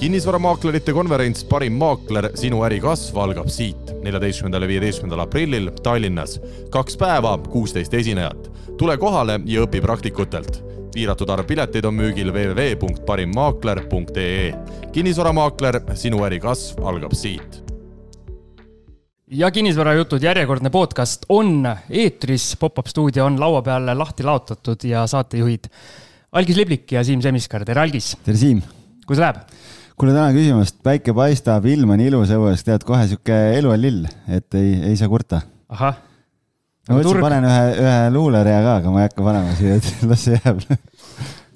kinnisvaramaaklerite konverents Parim maakler, sinu äri kasv algab siit, neljateistkümnendal ja viieteistkümnendal aprillil Tallinnas. kaks päeva, kuusteist esinejat. tule kohale ja õpi praktikutelt. piiratud arv pileteid on müügil www.parimmaakler.ee. kinnisvaramaakler, sinu äri kasv algab siit ja kinnisvarajutud järjekordne podcast on eetris, Pop-up stuudio on laua peal lahti laotatud ja saatejuhid Algis Liblik ja Siim Semiskar, tere Algis! tere Siim! kuidas läheb? Kuule, tänan küsimast, päike paistab, ilm on ilus õues, tead kohe sihuke elu on lill, et ei, ei saa kurta. ahah. ma mõtlesin, panen ühe, ühe luulerea ka, aga ma ei hakka panema siia, et las see jääb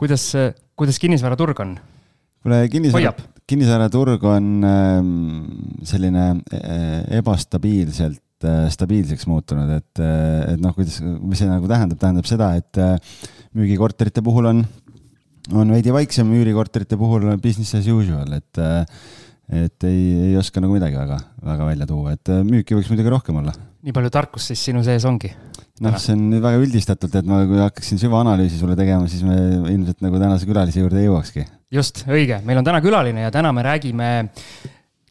kuidas, kuidas kinnisvaraturg on? kuule, kinnisvara, kinnisvaraturg on ähm, selline äh, ebastabiilselt äh, stabiilseks muutunud, et, äh, et noh, kuidas, mis see nagu tähendab, tähendab seda, et müügikorterite puhul on on veidi vaiksem, üürikorterite puhul business as usual, et et ei, ei oska nagu midagi väga, väga välja tuua, et müüki võiks muidugi rohkem olla. nii palju tarkust siis sinu sees ongi? noh, see on nüüd väga üldistatult, et ma, kui hakkaksin süvaanalüüsi sulle tegema, siis me ilmselt nagu tänase külalise juurde ei jõuakski. just, õige, meil on täna külaline ja täna me räägime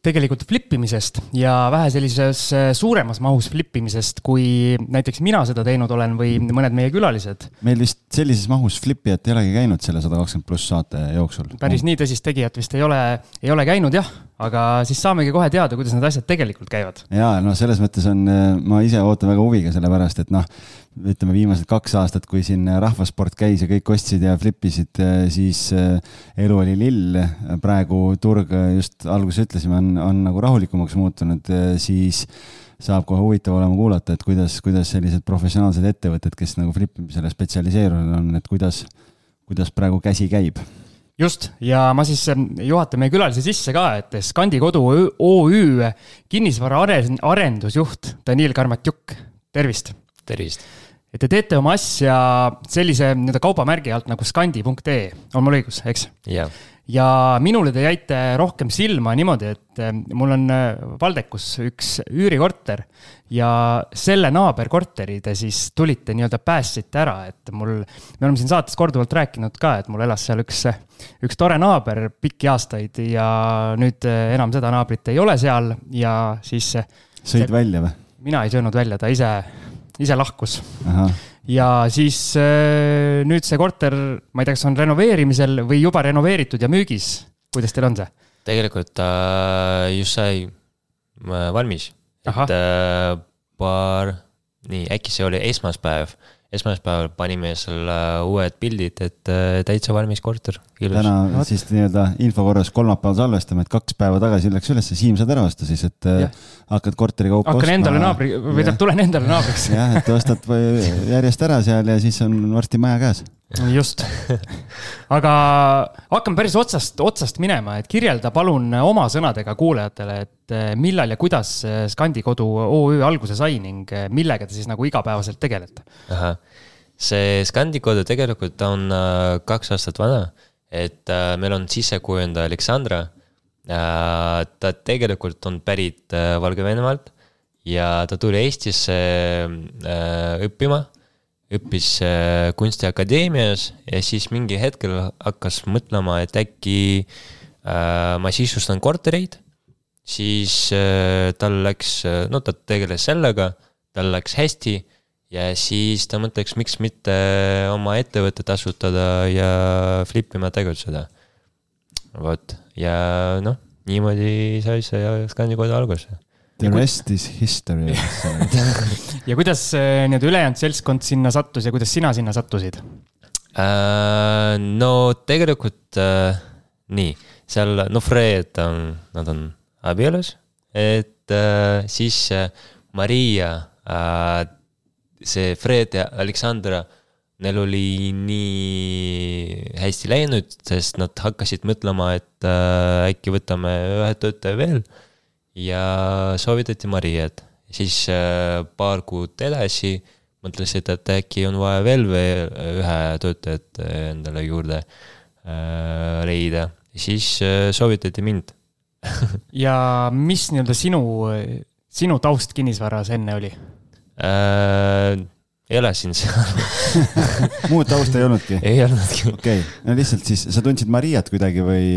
tegelikult flip imisest ja vähe sellises äh, suuremas mahus flip imisest, kui näiteks mina seda teinud olen või mõned meie külalised. meil vist sellises mahus flipijat ei olegi käinud selle sada kakskümmend pluss saate jooksul. päris nii tõsist tegijat vist ei ole, ei ole käinud jah, aga siis saamegi kohe teada, kuidas need asjad tegelikult käivad. ja noh, selles mõttes on, äh, ma ise ootan väga huviga, sellepärast et noh ütleme, viimased kaks aastat, kui siin rahvasport käis ja kõik ostsid ja flip isid, eh, siis elu oli lill. praegu turg, just alguses ütlesime, on, on nagu rahulikumaks muutunud, siis saab kohe huvitav olema kuulata, et kuidas, kuidas sellised professionaalsed ettevõtted, kes nagu flip imisele spetsialiseerunud on, et kuidas, kuidas praegu käsi käib just, ja ma siis juhatan meie külalise sisse ka, et Skandi Kodu OÜ kinnisvaraarendusjuht Daniil Karmatjuk, tervist! tervist! et te teete oma asja sellise nii-öelda kaubamärgi alt nagu skandi.ee, on mul õigus, eks? jah. ja minule te jäite rohkem silma niimoodi, et eh, mul on eh, Valdekus üks üürikorter ja selle naaberkorteri te siis tulite nii-öelda päästsite ära, et mul, me oleme siin saates korduvalt rääkinud ka, et mul elas seal üks, üks tore naaber pikki aastaid ja nüüd enam seda naabrit ei ole seal ja siis. sõid see, välja või? mina ei söönud välja, ta ise ise lahkus. ja siis äh, nüüd see korter, ma ei tea, kas on renoveerimisel või juba renoveeritud ja müügis, kuidas teil on see? tegelikult ta äh, just sai äh, valmis, et äh, paar, nii äkki see oli esmaspäev esmaspäeval panime selle uued pildid, et äh, täitsa valmis korter. Täna What? siis nii-öelda info korras kolmapäeval salvestame, et kaks päeva tagasi läks ülesse, Siim, saad ära osta siis, et äh, ja. hakkad korterikaupa ostma. hakkan endale naabri, või tähendab, tulen endale naabriks. jah, et ostad järjest ära seal ja siis on varsti maja käes just, aga hakkame päris otsast, otsast minema, et kirjelda palun oma sõnadega kuulajatele, et eh, millal ja kuidas Skandi Kodu OÜ alguse sai ning millega te siis nagu igapäevaselt tegelete? see Skandi Kodu tegelikult on äh, kaks aastat vana, et äh, meil on sissekujundaja Aleksandra äh,. ta tegelikult on pärit äh, Valgevenemaalt ja ta tuli Eestisse äh, õppima õppis äh, Kunstiakadeemias ja siis mingi hetkel hakkas mõtlema, et äkki äh, ma sisustan kortereid. siis äh, tal läks, no ta tegeles sellega, tal läks hästi ja siis ta mõtleks, miks mitte oma ettevõtet asutada ja flip ima tegutseda. vot, ja noh, niimoodi sai see Skandikoda alguse. The rest is history ja kuidas äh, nii-öelda ülejäänud seltskond sinna sattus ja kuidas sina sinna sattusid? Uh,? no tegelikult uh, nii, seal, no Fred on, nad on abielus, et uh, siis uh, Maria uh,, see Fred ja Aleksandra, neil oli nii hästi läinud, sest nad hakkasid mõtlema, et uh, äkki võtame ühe töötaja veel. Ja soovitati Mariat. siis äh, paar kuud edasi mõtlesid, et äkki on vaja veel, veel ühe töötajat endale juurde äh, leida, siis äh, soovitati mind. Ja mis nii-öelda sinu, sinu taust kinnisvaras enne oli äh,? elasin seal muud tausta ei olnudki? ei olnudki. okei okay., no lihtsalt siis sa tundsid Mariat kuidagi või,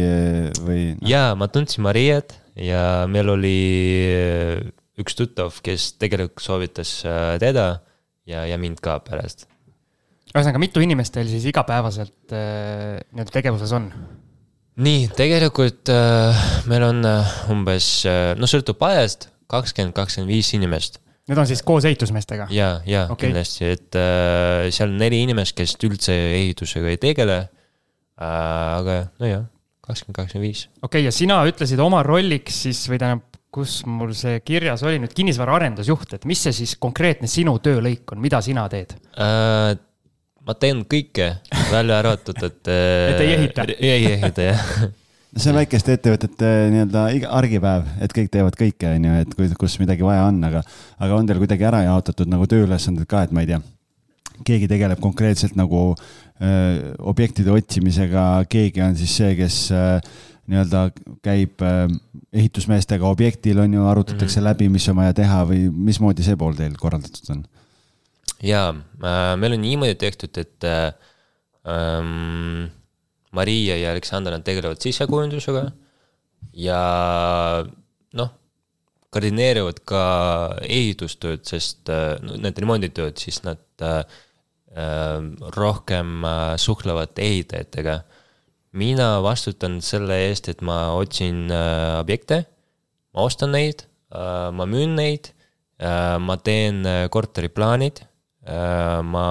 või no.? jaa, ma tundsin Mariat ja meil oli üks tuttav, kes tegelikult soovitas äh, teda ja, ja mind ka pärast. ühesõnaga, mitu inimest teil siis igapäevaselt äh, nii-öelda tegevuses on? nii, tegelikult äh, meil on äh, umbes äh,, no sõltub ajast, kakskümmend, kakskümmend viis inimest. Need on siis koos ehitusmeestega? ja, ja okay. kindlasti, et äh, seal on neli inimest, kes üldse ehitusega ei tegele äh,. aga nojah, kakskümmend, kakskümmend viis. okei okay,, ja sina ütlesid oma rolliks siis või tähendab kus mul see kirjas oli nüüd kinnisvaraarendusjuht, et mis see siis konkreetne sinu töölõik on, mida sina teed äh,? ma teen kõike, välja arvatud, et et ei ehita? ei ehita, jah see on väikeste ettevõtete nii-öelda iga argipäev, et kõik teevad kõike, on ju, et kui, kus midagi vaja on, aga, aga on teil kuidagi ära jaotatud nagu tööülesanded ka, et ma ei tea, keegi tegeleb konkreetselt nagu öö, objektide otsimisega, keegi on siis see, kes öö, nii-öelda käib äh, ehitusmeestega objektil, on ju, arutatakse mm -hmm. läbi, mis on vaja teha või mismoodi see pool teil korraldatud on? jaa äh,, meil on niimoodi tehtud, et äh, ähm, Maria ja Aleksandr, nad tegelevad sisekujundusega ja noh, koordineerivad ka ehitustööd, sest äh, need remonditööd, siis nad äh, äh, rohkem äh, suhtlevad ehitajatega. Mina vastutan selle eest, et ma otsin äh, objekte, ma ostan neid äh,, ma müün neid äh,, ma teen äh, korteriplaanid äh,, ma,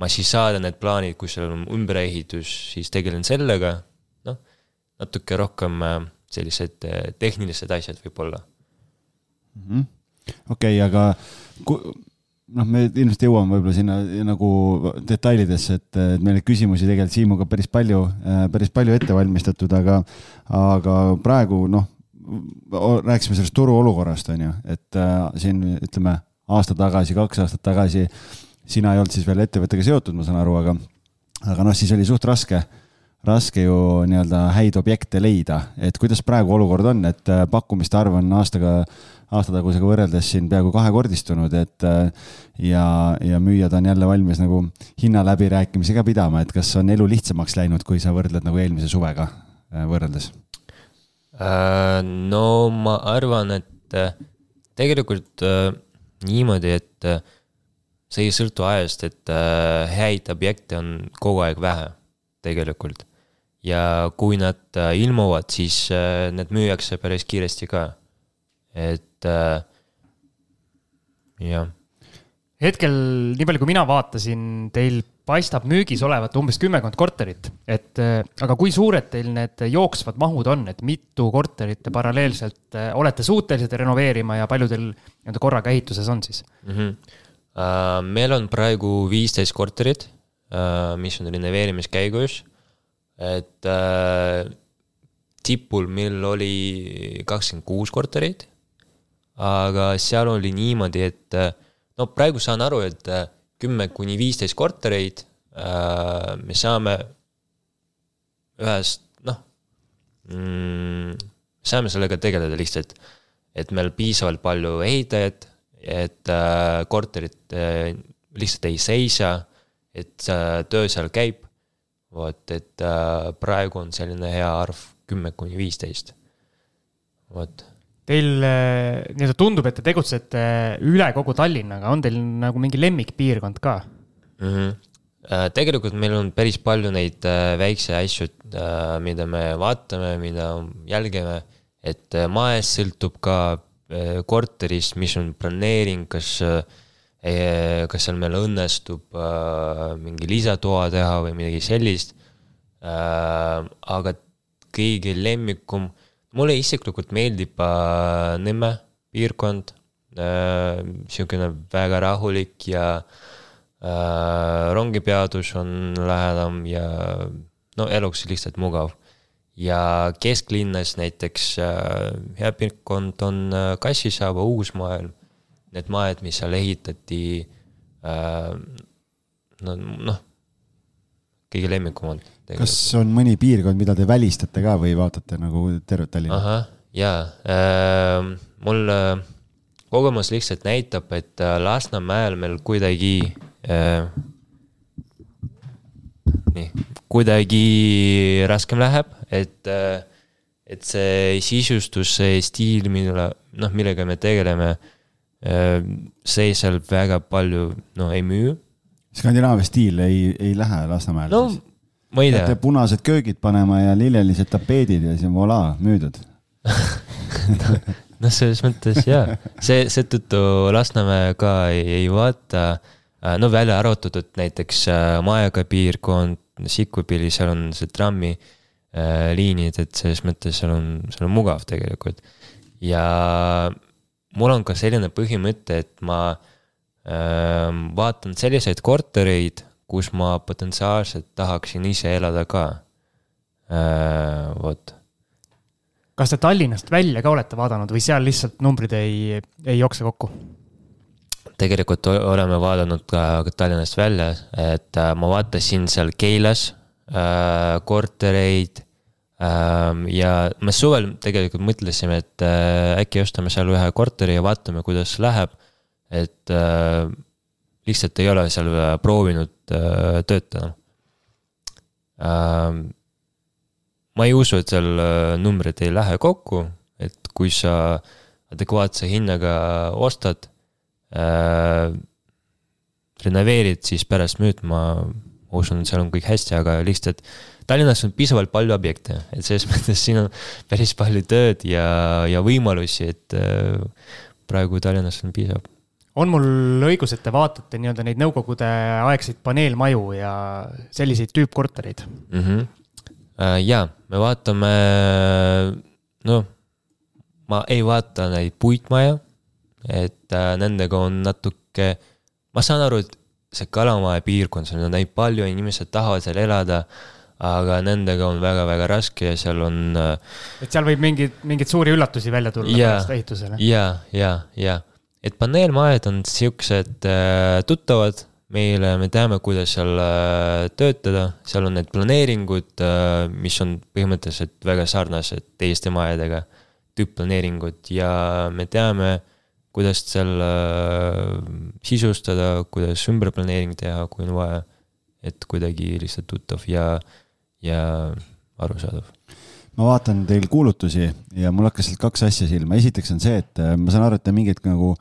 ma siis saadan need plaanid, kui seal on ümberehitus, siis tegelen sellega, noh, natuke rohkem äh, sellised äh, tehnilised asjad võib-olla. Mm -hmm.. okei okay,, aga noh, me ilmselt jõuame võib-olla sinna nagu detailidesse, et, et meil neid küsimusi tegelikult Siimuga päris palju, äh, päris palju ette valmistatud, aga, aga praegu noh, rääkisime sellest turu olukorrast, on ju, et äh, siin ütleme aasta tagasi, kaks aastat tagasi sina ei olnud siis veel ettevõttega seotud, ma saan aru, aga, aga noh, siis oli suht raske raske ju nii-öelda häid objekte leida, et kuidas praegu olukord on, et äh, pakkumiste arv on aastaga aastatagusega võrreldes siin peaaegu kahekordistunud, et äh, ja, ja müüjad on jälle valmis nagu hinnaläbirääkimisi ka pidama, et kas on elu lihtsamaks läinud, kui sa võrdled nagu eelmise suvega äh, võrreldes? No ma arvan, et tegelikult niimoodi, et see ei sõltu ajast, et häid objekte on kogu aeg vähe tegelikult. ja kui nad ilmuvad, siis need müüakse päris kiiresti ka. et et äh, jah. hetkel, nii palju kui mina vaatasin, teil paistab müügis olevat umbes kümmekond korterit, et äh, aga kui suured teil need jooksvad mahud on, et mitu korterit te paralleelselt äh, olete suutelised renoveerima ja palju teil nii-öelda korraga ehituses on siis mm? -hmm. Uh, meil on praegu viisteist korterit uh,, mis on renoveerimiskäigus, et uh, tipul meil oli kakskümmend kuus korterit aga seal oli niimoodi, et äh, no praegu saan aru, et äh, kümme kuni viisteist kortereid äh, me saame ühest, noh mm,, saame sellega tegeleda lihtsalt, et meil piisavalt palju ehitajaid, et äh, korterid äh, lihtsalt ei seisa, et äh, töö seal käib. vot, et äh, praegu on selline hea arv kümme kuni viisteist. vot Teil eh, nii-öelda tundub, et te tegutsete üle kogu Tallinna, aga on teil nagu mingi lemmikpiirkond ka mm? -hmm. tegelikult meil on päris palju neid äh, väikseid asju, äh, mida me vaatame, mida jälgime, et maest sõltub ka korterist, mis on planeering, kas, kas seal meil õnnestub mingi lisatoa teha või midagi sellist. aga kõige lemmikum mulle isiklikult meeldib äh, Nõmme piirkond äh,, sihukene väga rahulik ja äh, rongipeatus on lähedam ja no eluks lihtsalt mugav. Ja kesklinnas näiteks äh, hea piirkond on äh, Kassisaaba Uusmaailm, need majad, mis seal ehitati äh,, no noh, kõige lemmikumad kas on mõni piirkond, mida te välistate ka või vaatate nagu tervet Tallinna? ahah, jaa. Mul kogemus lihtsalt näitab, et Lasnamäel meil kuidagi äh,, nii, kuidagi raskem läheb, et äh, et see sisustus, see stiil, mille, noh, millega me tegeleme, see seal väga palju, no ei müü. Skandinaavia stiil ei, ei lähe Lasnamäele no, siis? ma ei tea. peate punased köögid panema ja lillelised tapeedid ja siis voilà, müüdud noh, selles mõttes jaa, see, seetõttu Lasnamäe ka ei, ei vaata, no välja arvatud näiteks äh, Maega piirkond, Sikkupilli, seal on see trammi äh, et selles mõttes seal on, seal on mugav tegelikult. ja mul on ka selline põhimõte, et ma äh, vaatan selliseid kortereid, kus ma potentsiaalselt tahaksin ise elada ka äh,. vot. kas te Tallinnast välja ka olete vaadanud või seal lihtsalt numbrid ei, ei jookse kokku? Tegelikult oleme vaadanud ka Tallinnast välja, et äh, ma vaatasin seal Keilas Äh, kortereid. Ähm, ja me suvel tegelikult mõtlesime, et äh, äkki ostame seal ühe korteri ja vaatame, kuidas läheb. et äh, lihtsalt ei ole seal proovinud töötada. Ähm, ma ei usu, et seal numbrid ei lähe kokku, et kui sa adekvaatse hinnaga ostad äh,, renoveerid, siis pärast müüd, ma usun, et seal on kõik hästi, aga lihtsalt Tallinnas on piisavalt palju objekte, et selles mõttes siin on päris palju tööd ja, ja võimalusi, et äh, praegu Tallinnas on piisav. on mul õigus, et te vaatate nii-öelda neid nõukogude aegseid paneelmaju ja selliseid tüüppkortereid mm? -hmm. ja, me vaatame, noh, ma ei vaata neid puitmaja, et äh, nendega on natuke, ma saan aru, et see Kalamaja piirkond, seal on neid palju, inimesed tahavad seal elada, aga nendega on väga-väga raske ja seal on. Äh, et seal võib mingeid, mingeid suuri üllatusi välja tulla pärast ehitusele. ja, ja, ja, et paneelmajad on siuksed äh, tuttavad meile, me teame, kuidas seal töötada, seal on need planeeringud mis on põhimõtteliselt väga sarnased teiste majadega, tüüppplaneeringud ja me teame kuidas seal äh, sisustada, kuidas ümberplaneering teha, kui on vaja. et kuidagi lihtsalt tuttav ja, ja arusaadav. ma vaatan teil kuulutusi ja mul hakkas sealt kaks asja silma, esiteks on see, et äh, ma saan aru, et te mingeid nagu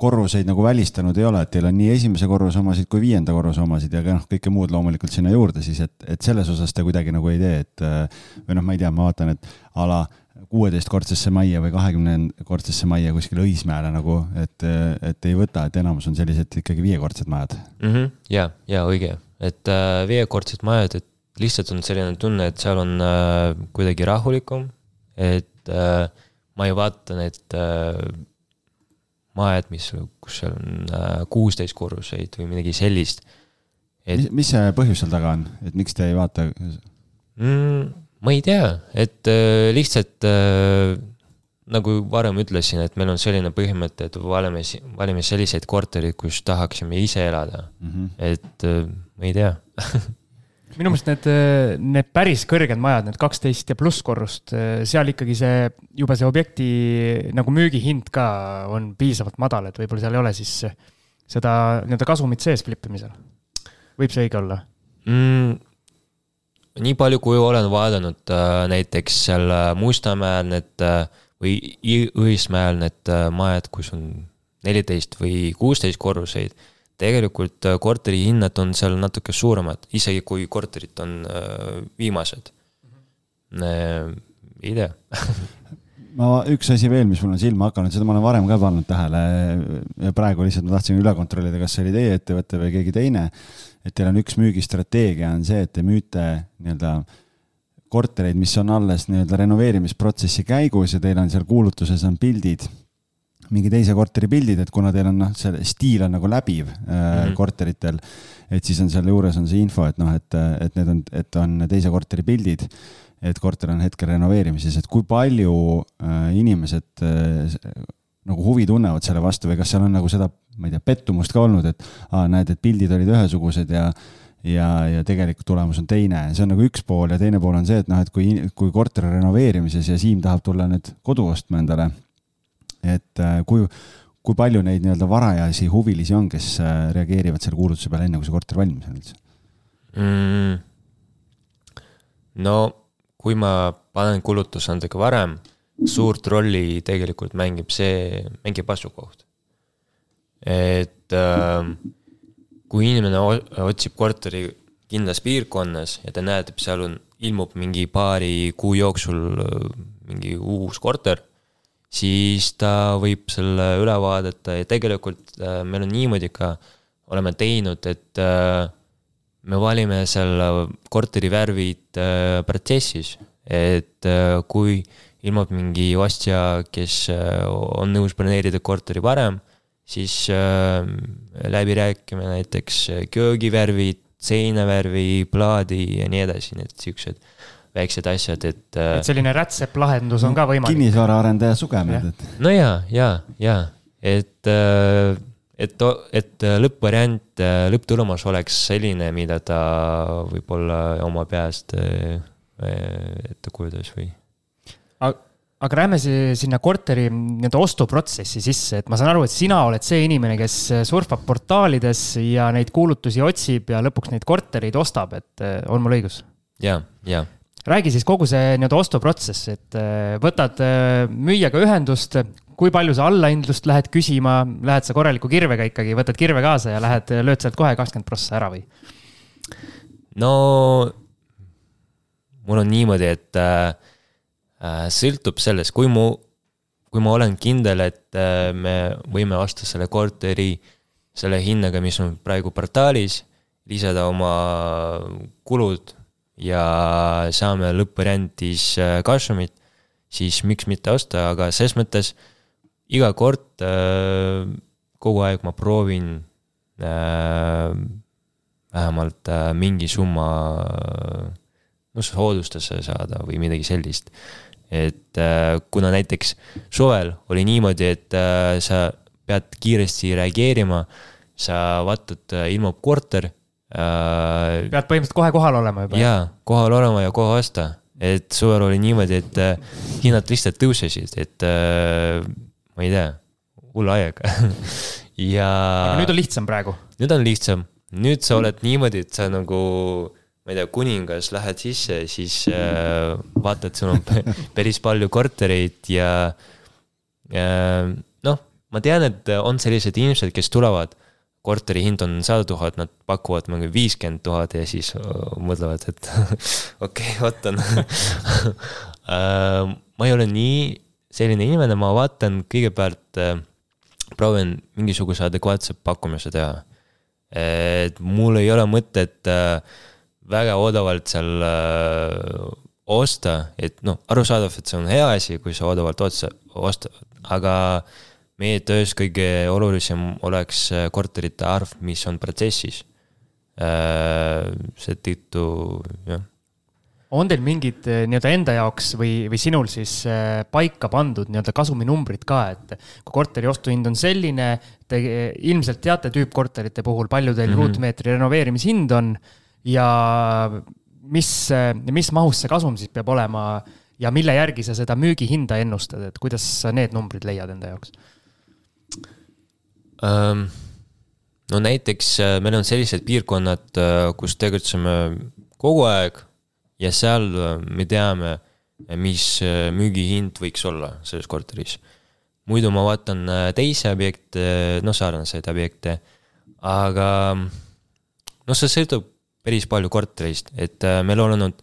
korruseid nagu välistanud ei ole, et teil on nii esimese korruse omasid kui viienda korruse omasid ja ka noh, kõike muud loomulikult sinna juurde siis, et, et selles osas te kuidagi nagu ei tee, et äh, või noh, ma ei tea, ma vaatan, et a la kuueteistkordsesse majja või kahekümnekordsesse majja kuskile Õismäele nagu, et, et ei võta, et enamus on sellised ikkagi viiekordsed majad mm. -hmm. ja, ja õige, et äh, viiekordsed majad, et lihtsalt on selline tunne, et seal on äh, kuidagi rahulikum, et äh, ma ei vaata need äh, majad, mis, kus seal on äh, kuusteist korruseid või midagi sellist et.... mis, mis see põhjus seal taga on, et miks te ei vaata mm,? Ma ei tea, et äh, lihtsalt äh, nagu varem ütlesin, et meil on selline põhimõte, et valime, valime selliseid korterid, kus tahaksime ise elada mm. -hmm. et äh, ma ei tea minu meelest need, äh, need päris kõrged majad, need kaksteist ja pluss korrust, äh, seal ikkagi see, juba see objekti nagu müügihind ka on piisavalt madal, et võib-olla seal ei ole siis seda nii-öelda kasumit sees flippimisel. võib see õige olla mm,? Nii palju, kui olen vaadanud äh, näiteks seal äh, Mustamäel need äh, või Õismäel need majad, kus on neliteist või kuusteist korruseid, tegelikult korteri hinnad on seal natuke suuremad, isegi kui korterid on viimased. -hmm. ei tea ma, üks asi veel, mis mul on silma hakanud, seda ma olen varem ka pannud tähele ja praegu lihtsalt ma tahtsin üle kontrollida, kas see oli teie ettevõte või keegi teine et teil on üks müügistrateegia on see, et te müüte nii-öelda kortereid, mis on alles nii-öelda renoveerimisprotsessi käigus ja teil on seal kuulutuses on pildid, mingi teise korteri pildid, et kuna teil on noh, see stiil on nagu läbiv mm -hmm. korteritel, et siis on seal juures on see info, et noh, et, et need on, et on teise korteri pildid, et korter on hetkel renoveerimises, et kui palju äh, inimesed äh, nagu huvi tunnevad selle vastu või kas seal on nagu seda, ma ei tea, pettumust ka olnud, et aa, näed, et pildid olid ühesugused ja ja, ja tegelikult tulemus on teine, see on nagu üks pool ja teine pool on see, et noh, et kui, kui korteri renoveerimises ja Siim tahab tulla nüüd kodu ostma endale, et äh, kui, kui palju neid nii-öelda varajasi huvilisi on, kes äh, reageerivad selle kuulutuse peale, enne kui see korter valmis on üldse mm,? no kui ma panen kulutusandega varem, suurt rolli tegelikult mängib see, mängib asukoht. et äh, kui inimene otsib korteri kindlas piirkonnas ja ta näeb, et seal on, ilmub mingi paari kuu jooksul äh, mingi uus korter siis ta võib selle üle vaadata ja tegelikult äh, meil on niimoodi ka, oleme teinud, et äh, me valime selle korteri värvid äh, protsessis, et kui ilmub mingi ostja, kes on nõus broneerida korteri varem, siis läbi rääkime näiteks köögivärvid, seinavärvi, plaadi ja nii edasi, need siuksed väiksed asjad, et. Äh, et selline rätseplahendus on ka võimalik. kinnisvaraarendaja sugemed, et. no ja, ja, ja, et, äh, et, et lõppvariant, lõpptulemus oleks selline, mida ta võib-olla oma peast äh, ette kujutas või. Aga lähme sinna korteri nii-öelda ostuprotsessi sisse, et ma saan aru, et sina oled see inimene, kes surfab portaalides ja neid kuulutusi otsib ja lõpuks neid kortereid ostab, et on mul õigus? ja, ja räägi siis kogu see nii-öelda ostuprotsess, et äh, võtad äh, müüjaga ühendust, kui palju sa allahindlust lähed küsima, lähed sa korraliku kirvega ikkagi, võtad kirve kaasa ja lähed, lööd sealt kohe kakskümmend prossa ära või? no mul on niimoodi, et äh, sõltub sellest, kui mu, kui ma olen kindel, et äh, me võime osta selle korteri selle hinnaga, mis on praegu portaalis, lisada oma kulud ja saame lõppvariantis äh, kasumit, siis miks mitte osta, aga ses mõttes iga kord äh, kogu aeg ma proovin äh, vähemalt äh, mingi summa äh, noh, soodustuse saada või midagi sellist. et äh, kuna näiteks suvel oli niimoodi, et äh, sa pead kiiresti reageerima, sa vaatad, äh, ilmub korter pead põhimõtteliselt kohe kohal olema juba. jaa, kohal olema ja kohe osta, et suvel oli niimoodi, et hinnad lihtsalt tõusesid, et ma ei tea, hull aeg ja. aga nüüd on lihtsam praegu? nüüd on lihtsam, nüüd sa oled niimoodi, et sa nagu ma ei tea, kuningas, lähed sisse, siis äh, vaatad, sul on päris palju kortereid ja äh, noh, ma tean, et on sellised inimesed, kes tulevad korteri hind on sada tuhat, nad pakuvad mingi viiskümmend tuhat ja siis uh, mõtlevad, et okei okay,, ootan uh, ma ei ole nii selline inimene, ma vaatan kõigepealt uh,, proovin mingisuguse adekvaatse pakkumise teha. et mul ei ole mõtet uh, väga odavalt seal uh, osta, et noh, arusaadav, et see on hea asi, kui sa odavalt otsa, ostad, aga meie töös kõige olulisem oleks äh, korterite arv, mis on protsessis. Äh, seetõttu jah. on teil mingid äh, nii-öelda enda jaoks või, või sinul siis paika pandud nii-öelda kasuminumbrid ka, et kui korteri ostuhind on selline, te ilmselt teate tüüppkorterite puhul, palju teil mm -hmm. ruutmeetri renoveerimishind on ja mis, mis mahus see kasum siis peab olema ja mille järgi sa seda müügihinda ennustad, et kuidas sa need numbrid leiad enda jaoks? Ehm, no näiteks äh, meil on sellised piirkonnad, äh, kus tegutseme kogu aeg ja seal äh, me teame, mis müügihind võiks olla selles korteris. muidu ma vaatan teisi objekte, noh, sarnaseid objekte, aga noh, see sõltub päris palju korterist, et meil on olnud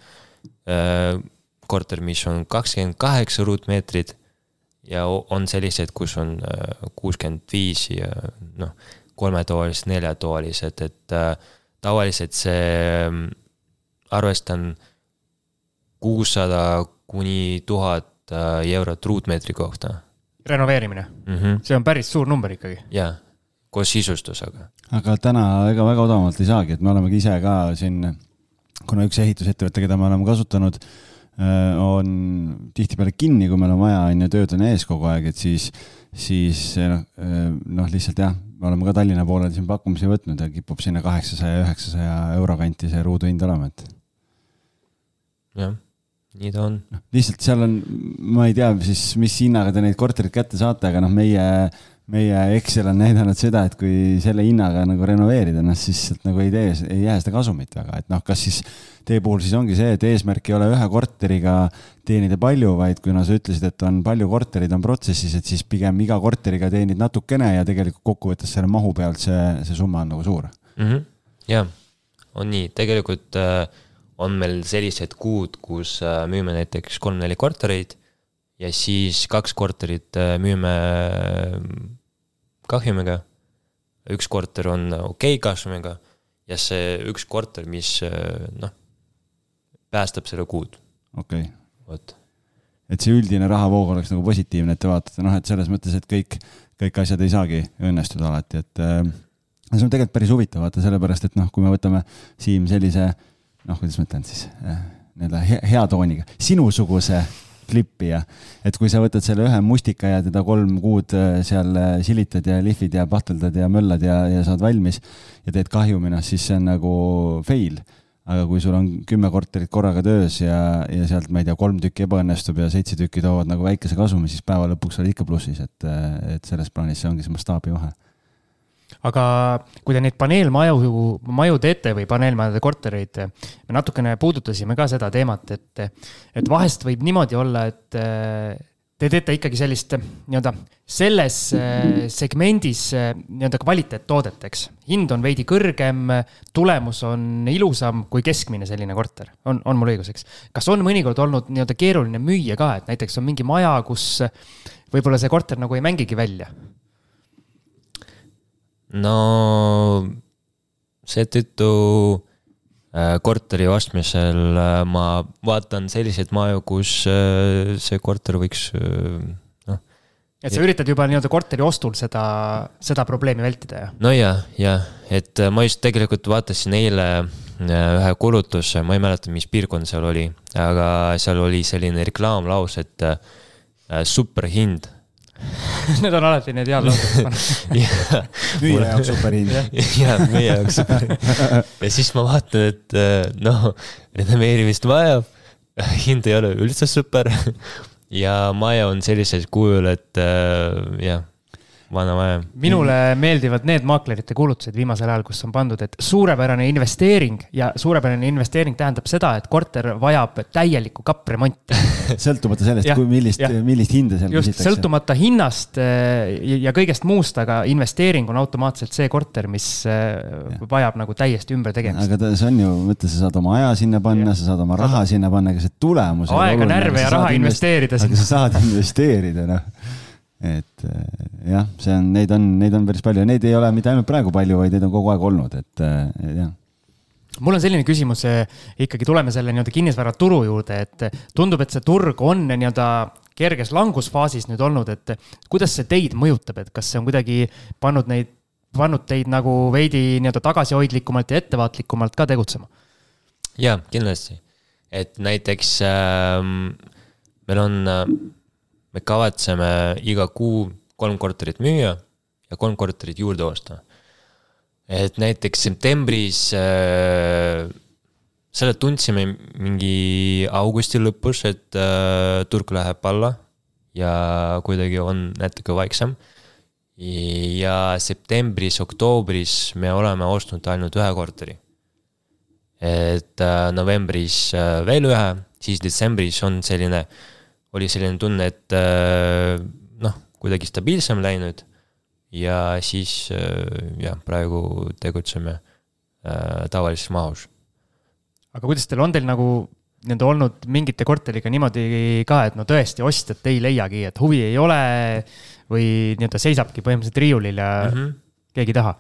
korter, mis on kakskümmend kaheksa ruutmeetrit ja on selliseid, kus on äh, kuuskümmend viis ja noh, kolmetoalised, neljatoalised, et äh, tavaliselt see mm, arvestan kuussada kuni tuhat äh, eurot ruutmeetri kohta. renoveerimine mm, -hmm. see on päris suur number ikkagi. jah, koos sisustusega. aga täna ega väga odavamalt ei saagi, et me olemegi ise ka siin, kuna üks ehitusettevõte, keda me oleme kasutanud äh, on tihtipeale kinni, kui meil on vaja, on ju, tööd on ees kogu aeg, et siis, siis noh, äh, noh, lihtsalt jah, me oleme ka Tallinna poolel siin pakkumisi võtnud ja kipub sinna kaheksasaja, üheksasaja euro kanti see ruuduhind olema, et. jah, nii ta on. noh, lihtsalt seal on, ma ei tea siis, mis hinnaga te neid korterid kätte saate, aga noh, meie meie Excel on näidanud seda, et kui selle hinnaga nagu renoveerida, noh siis sealt nagu ei tee, ei jää seda kasumit väga, et noh, kas siis teie puhul siis ongi see, et eesmärk ei ole ühe korteriga teenida palju, vaid kuna sa ütlesid, et on palju korterid on protsessis, et siis pigem iga korteriga teenid natukene ja tegelikult kokkuvõttes selle mahu pealt see, see summa on nagu suur mm. -hmm. jah, on nii, tegelikult äh, on meil sellised kuud, kus äh, müüme näiteks kolm-neli kortereid ja siis kaks korterit äh, müüme kahjumiga. üks korter on okei okay kasvumiga ja see üks korter, mis noh, päästab selle kuud. okei okay.. vot. et see üldine rahavoog oleks nagu positiivne, et te vaatate, noh, et selles mõttes, et kõik, kõik asjad ei saagi õnnestuda alati, et äh, see on tegelikult päris huvitav, vaata sellepärast, et noh, kui me võtame Siim sellise noh, kuidas ma ütlen siis äh, nii-öelda hea, hea tooniga, sinusuguse klippija. et kui sa võtad selle ühe mustika ja teda kolm kuud äh, seal äh, silitad ja lihvid ja pahteldad ja möllad ja, ja saad valmis ja teed kahjumina, siis see on nagu fail. aga kui sul on kümme korterit korraga töös ja, ja sealt, ma ei tea, kolm tükki ebaõnnestub ja seitse tükki toovad nagu väikese kasumi, siis päeva lõpuks oled ikka plussis, et, äh, et selles plaanis see ongi see mastaabivahe aga kui te neid paneelmaju, maju teete või paneelmajade kortereid, me natukene puudutasime ka seda teemat, et, et vahest võib niimoodi olla, et te teete ikkagi sellist nii-öelda selles segmendis nii-öelda kvaliteettoodet, eks. hind on veidi kõrgem, tulemus on ilusam kui keskmine selline korter, on, on mul õigus, eks. kas on mõnikord olnud nii-öelda keeruline müüa ka, et näiteks on mingi maja, kus võib-olla see korter nagu ei mängigi välja no seetõttu äh, korteri ostmisel äh, ma vaatan selliseid maju, kus äh, see korter võiks noh. et sa üritad juba nii-öelda korteri ostul seda, seda probleemi vältida, jah? no ja, ja, et ma just tegelikult vaatasin eile ühe kulutuse, ma ei mäleta, mis piirkond seal oli, aga seal oli selline reklaamlaus, et superhind Need on alati need head laused. müüja jaoks super hind. jah, meie jaoks super hind. ja siis ma vaatan, et äh, noh, renoveerimist vajab, hind ei ole üldse super ja maja on sellisel kujul, et äh, jah vana maja. minule meeldivad need maaklerite kuulutused viimasel ajal, kus on pandud, et suurepärane investeering ja suurepärane investeering tähendab seda, et korter vajab täielikku kappremonti sõltumata sellest, kui millist, millist hinda seal just, küsitakse. sõltumata hinnast eh, ja kõigest muust, aga investeering on automaatselt see korter, mis eh, ja. vajab nagu täiesti ümbertegemist. aga ta, see on ju, mõtle, sa saad oma aja sinna panna, sa saad oma raha sinna panna, aga see tulemus. aega, närve ja raha investeerida. aga sa saad investeerida, noh et eh, jah, see on, neid on, neid on päris palju ja neid ei ole mitte ainult praegu palju, vaid neid on kogu aeg olnud, et eh, jah mul on selline küsimus, eh, ikkagi tuleme selle nii-öelda kinnisvaraturu juurde, et tundub, et see turg on nii-öelda kerges langusfaasis nüüd olnud, et kuidas see teid mõjutab, et kas see on kuidagi pannud neid, pannud teid nagu veidi nii-öelda tagasihoidlikumalt ja ettevaatlikumalt ka tegutsema? jaa, kindlasti, et näiteks äh, meil on äh, me kavatseme iga kuu kolm korterit müüa ja kolm korterit juurde osta. et näiteks septembris äh, selle tundsime mingi augusti lõpus, et äh, turg läheb alla ja kuidagi on natuke vaiksem. ja septembris, oktoobris me oleme ostnud ainult ühe korteri. et äh, novembris äh, veel ühe, siis detsembris on selline äh, oli selline tunne, et äh, noh, kuidagi stabiilsem läinud. ja siis äh, jah, praegu tegutseme äh, tavalises mahus. aga kuidas teil on teil nagu nii-öelda olnud mingite korteriga niimoodi ka, et no tõesti ostjat ei leiagi, et huvi ei ole või nii-öelda seisabki põhimõtteliselt riiulil ja mm -hmm. keegi ei taha?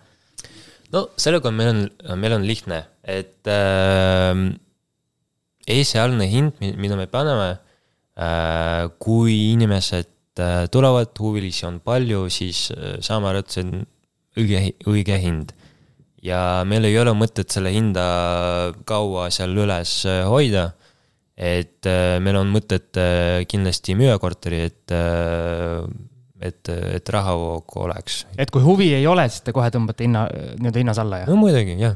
no sellega meil on, meil on lihtne, et äh, esialgne hind, mida me paneme kui inimesed äh, tulevad, huvilisi on palju, siis äh, saame aru, et see on õige, õige hind. ja meil ei ole mõtet selle hinda kaua seal üles hoida. et meil on mõtet kindlasti müüa korteri, et, et, et rahavoog oleks. et kui huvi ei ole, siis te kohe tõmbate hinna, nii-öelda hinnas alla, jah? no muidugi, jah.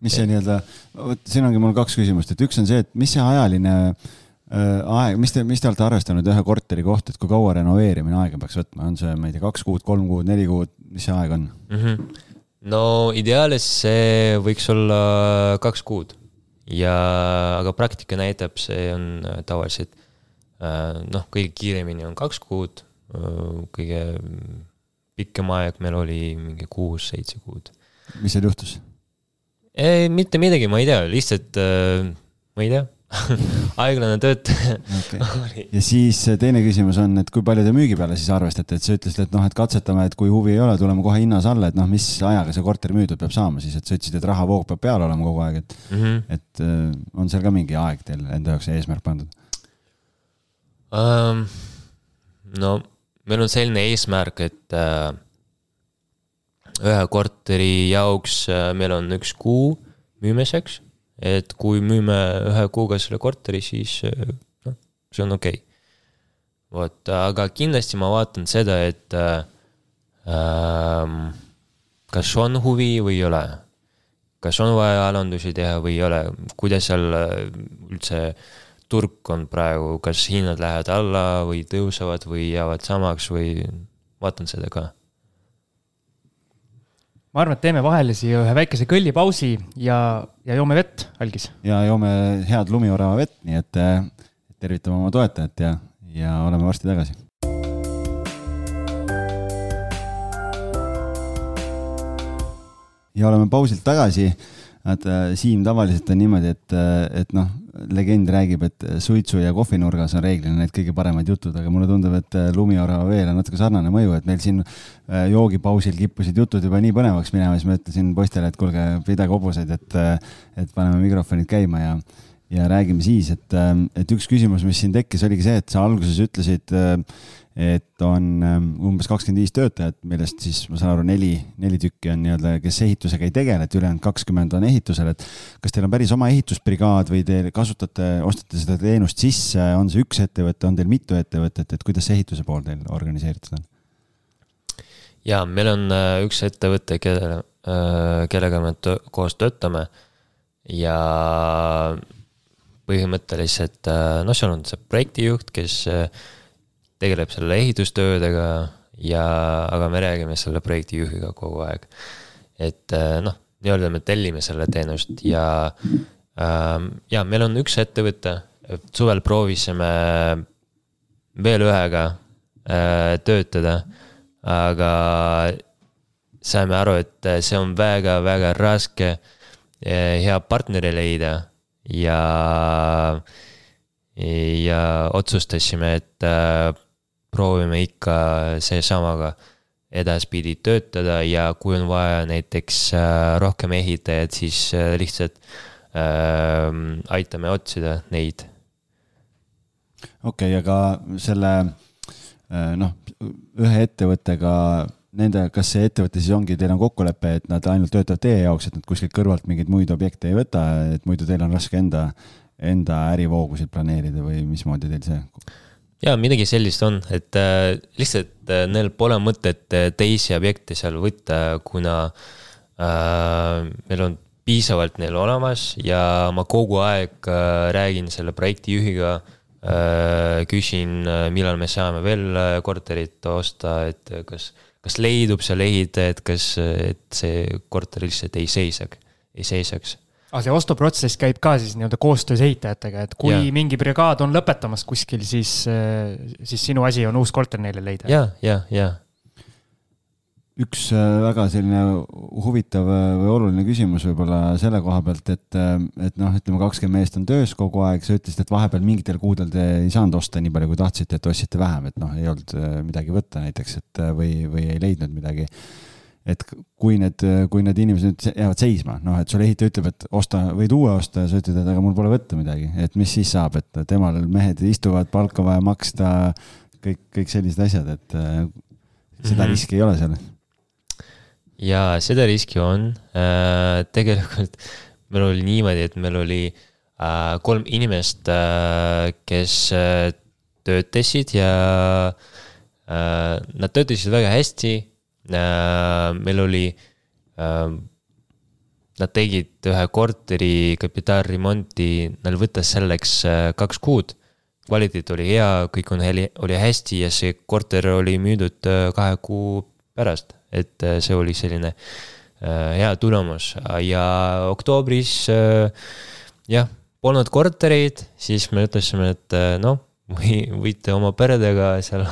mis see nii-öelda, vot siin ongi mul kaks küsimust, et üks on see, et mis see ajaline äh, aeg, mis te, mis te olete arvestanud ühe korteri kohta, et kui kaua renoveerimine aega peaks võtma, on see, ma ei tea, kaks kuud, kolm kuud, neli kuud, mis see aeg on mm? -hmm. no ideaalis see võiks olla kaks kuud ja, aga praktika näitab, see on äh, tavaliselt noh, kõige kiiremini on kaks kuud, kõige pikem aeg meil oli mingi kuus-seitse kuud. mis seal juhtus? ei, mitte midagi, ma ei tea, lihtsalt ma ei tea aeglane töötaja okay.. ja siis teine küsimus on, et kui palju te müügi peale siis arvestate, et sa ütlesid, et noh, et katsetame, et kui huvi ei ole, tuleme kohe hinnas alla, et noh, mis ajaga see korter müüdud peab saama siis, et sa ütlesid, et rahavoog peab peal olema kogu aeg, et mm, -hmm. et äh, on seal ka mingi aeg teil enda jaoks eesmärk pandud? Um,? no meil on selline eesmärk, et uh, ühe korteri jaoks uh, meil on üks kuu müümiseks et kui müüme ühe kuuga selle korteri, siis noh, see on okei. Okay.. vot, aga kindlasti ma vaatan seda, et ähm, kas on huvi või ei ole. kas on vaja alandusi teha või ei ole, kuidas seal äh, üldse turg on praegu, kas hinnad lähevad alla või tõusevad või jäävad samaks või vaatan seda ka ma arvan, et teeme vahelisi ühe väikese kõllipausi ja, ja joome vett, algis. ja joome head lumiorava vett, nii et tervitame oma toetajat ja, ja oleme varsti tagasi. ja oleme pausilt tagasi. Et Siim, tavaliselt on niimoodi, et, et noh, legend räägib, et suitsu ja kohvinurgas on reeglina need kõige paremad jutud, aga mulle tundub, et lumiorava veel on natuke sarnane mõju, et meil siin äh, joogipausil kippusid jutud juba nii põnevaks minema, siis ma ütlesin poistele, et kuulge, pidage hobuseid, et, et paneme mikrofonid käima ja, ja räägime siis, et, et üks küsimus, mis siin tekkis, oligi see, et sa alguses ütlesid et on ähm, umbes kakskümmend viis töötajat, millest siis ma saan aru, neli, neli tükki on nii-öelda, kes ehitusega ei tegele, et ülejäänud kakskümmend on ehitusel, et kas teil on päris oma ehitusbrigaad või te kasutate, ostate seda teenust sisse, on see üks ettevõte, on teil mitu ettevõtet, et kuidas see ehituse pool teil organiseeritud on? ja meil on äh, üks ettevõte, kelle, äh, kellega me koos töötame ja põhimõtteliselt äh, noh, seal on see projektijuht, kes tegeleb selle ehitustöödega ja, aga me räägime selle projektijuhiga kogu aeg. et äh, noh, nii-öelda me tellime selle teenust ja ähm,, ja meil on üks ettevõte, suvel proovisime veel ühega äh, töötada, aga saime aru, et see on väga-väga raske äh, hea partneri leida ja, ja otsustasime, et äh, proovime ikka seesamaga edaspidi töötada ja kui on vaja näiteks äh, rohkem ehitajaid, siis äh, lihtsalt äh, aitame otsida neid. okei okay,, aga selle noh, ühe ettevõttega nende, kas see ettevõte siis ongi, teil on kokkulepe, et nad ainult töötavad teie jaoks, et nad kuskilt kõrvalt mingeid muid objekte ei võta, et muidu teil on raske enda, enda ärivoogusid planeerida või mismoodi teil see? jaa, midagi sellist on, et äh, lihtsalt äh, neil pole mõtet äh, teisi objekte seal võtta, kuna äh, meil on piisavalt neil olemas ja ma kogu aeg äh, räägin selle projektijuhiga äh,, küsin, äh, millal me saame veel äh, korterit osta, et kas, kas leidub seal ehitajaid, kas, et see korter lihtsalt ei seisaks, ei seisaks aga see ostuprotsess käib ka siis nii-öelda koostöös ehitajatega, et kui yeah. mingi brigaad on lõpetamas kuskil, siis, siis sinu asi on uus korter neile leida. ja, ja, ja. Üks äh, väga selline huvitav äh, või oluline küsimus võib-olla selle koha pealt, et, et noh, ütleme kakskümmend meest on töös kogu aeg, sa ütlesid, et vahepeal mingitel kuudel te ei saanud osta nii palju, kui tahtsite, et ostsite vähem, et noh, ei olnud midagi võtta näiteks, et või, või ei leidnud midagi et kui need, kui need inimesed nüüd jäävad seisma, noh, et sulle ehitaja ütleb, et osta, võid uue osta ja sa ütled, et aga mul pole võtta midagi, et mis siis saab, et temal mehed istuvad, palka vaja maksta, kõik, kõik sellised asjad, et äh, seda mm -hmm. riski ei ole seal. Jaa, seda riski on äh,. tegelikult meil oli niimoodi, et meil oli äh, kolm inimest äh,, kes äh, töötasid ja äh, nad töötasid väga hästi Äh, meil oli, äh, nad tegid ühe korteri kapitaalremonti, neil võttis selleks äh, kaks kuud kvaliteet oli hea, kõik on oli hästi ja see korter oli müüdud äh, kahe kuu pärast, et äh, see oli selline äh, hea tulemus ja oktoobris jah, polnud kortereid, siis me ütlesime, et noh, või võite oma peredega seal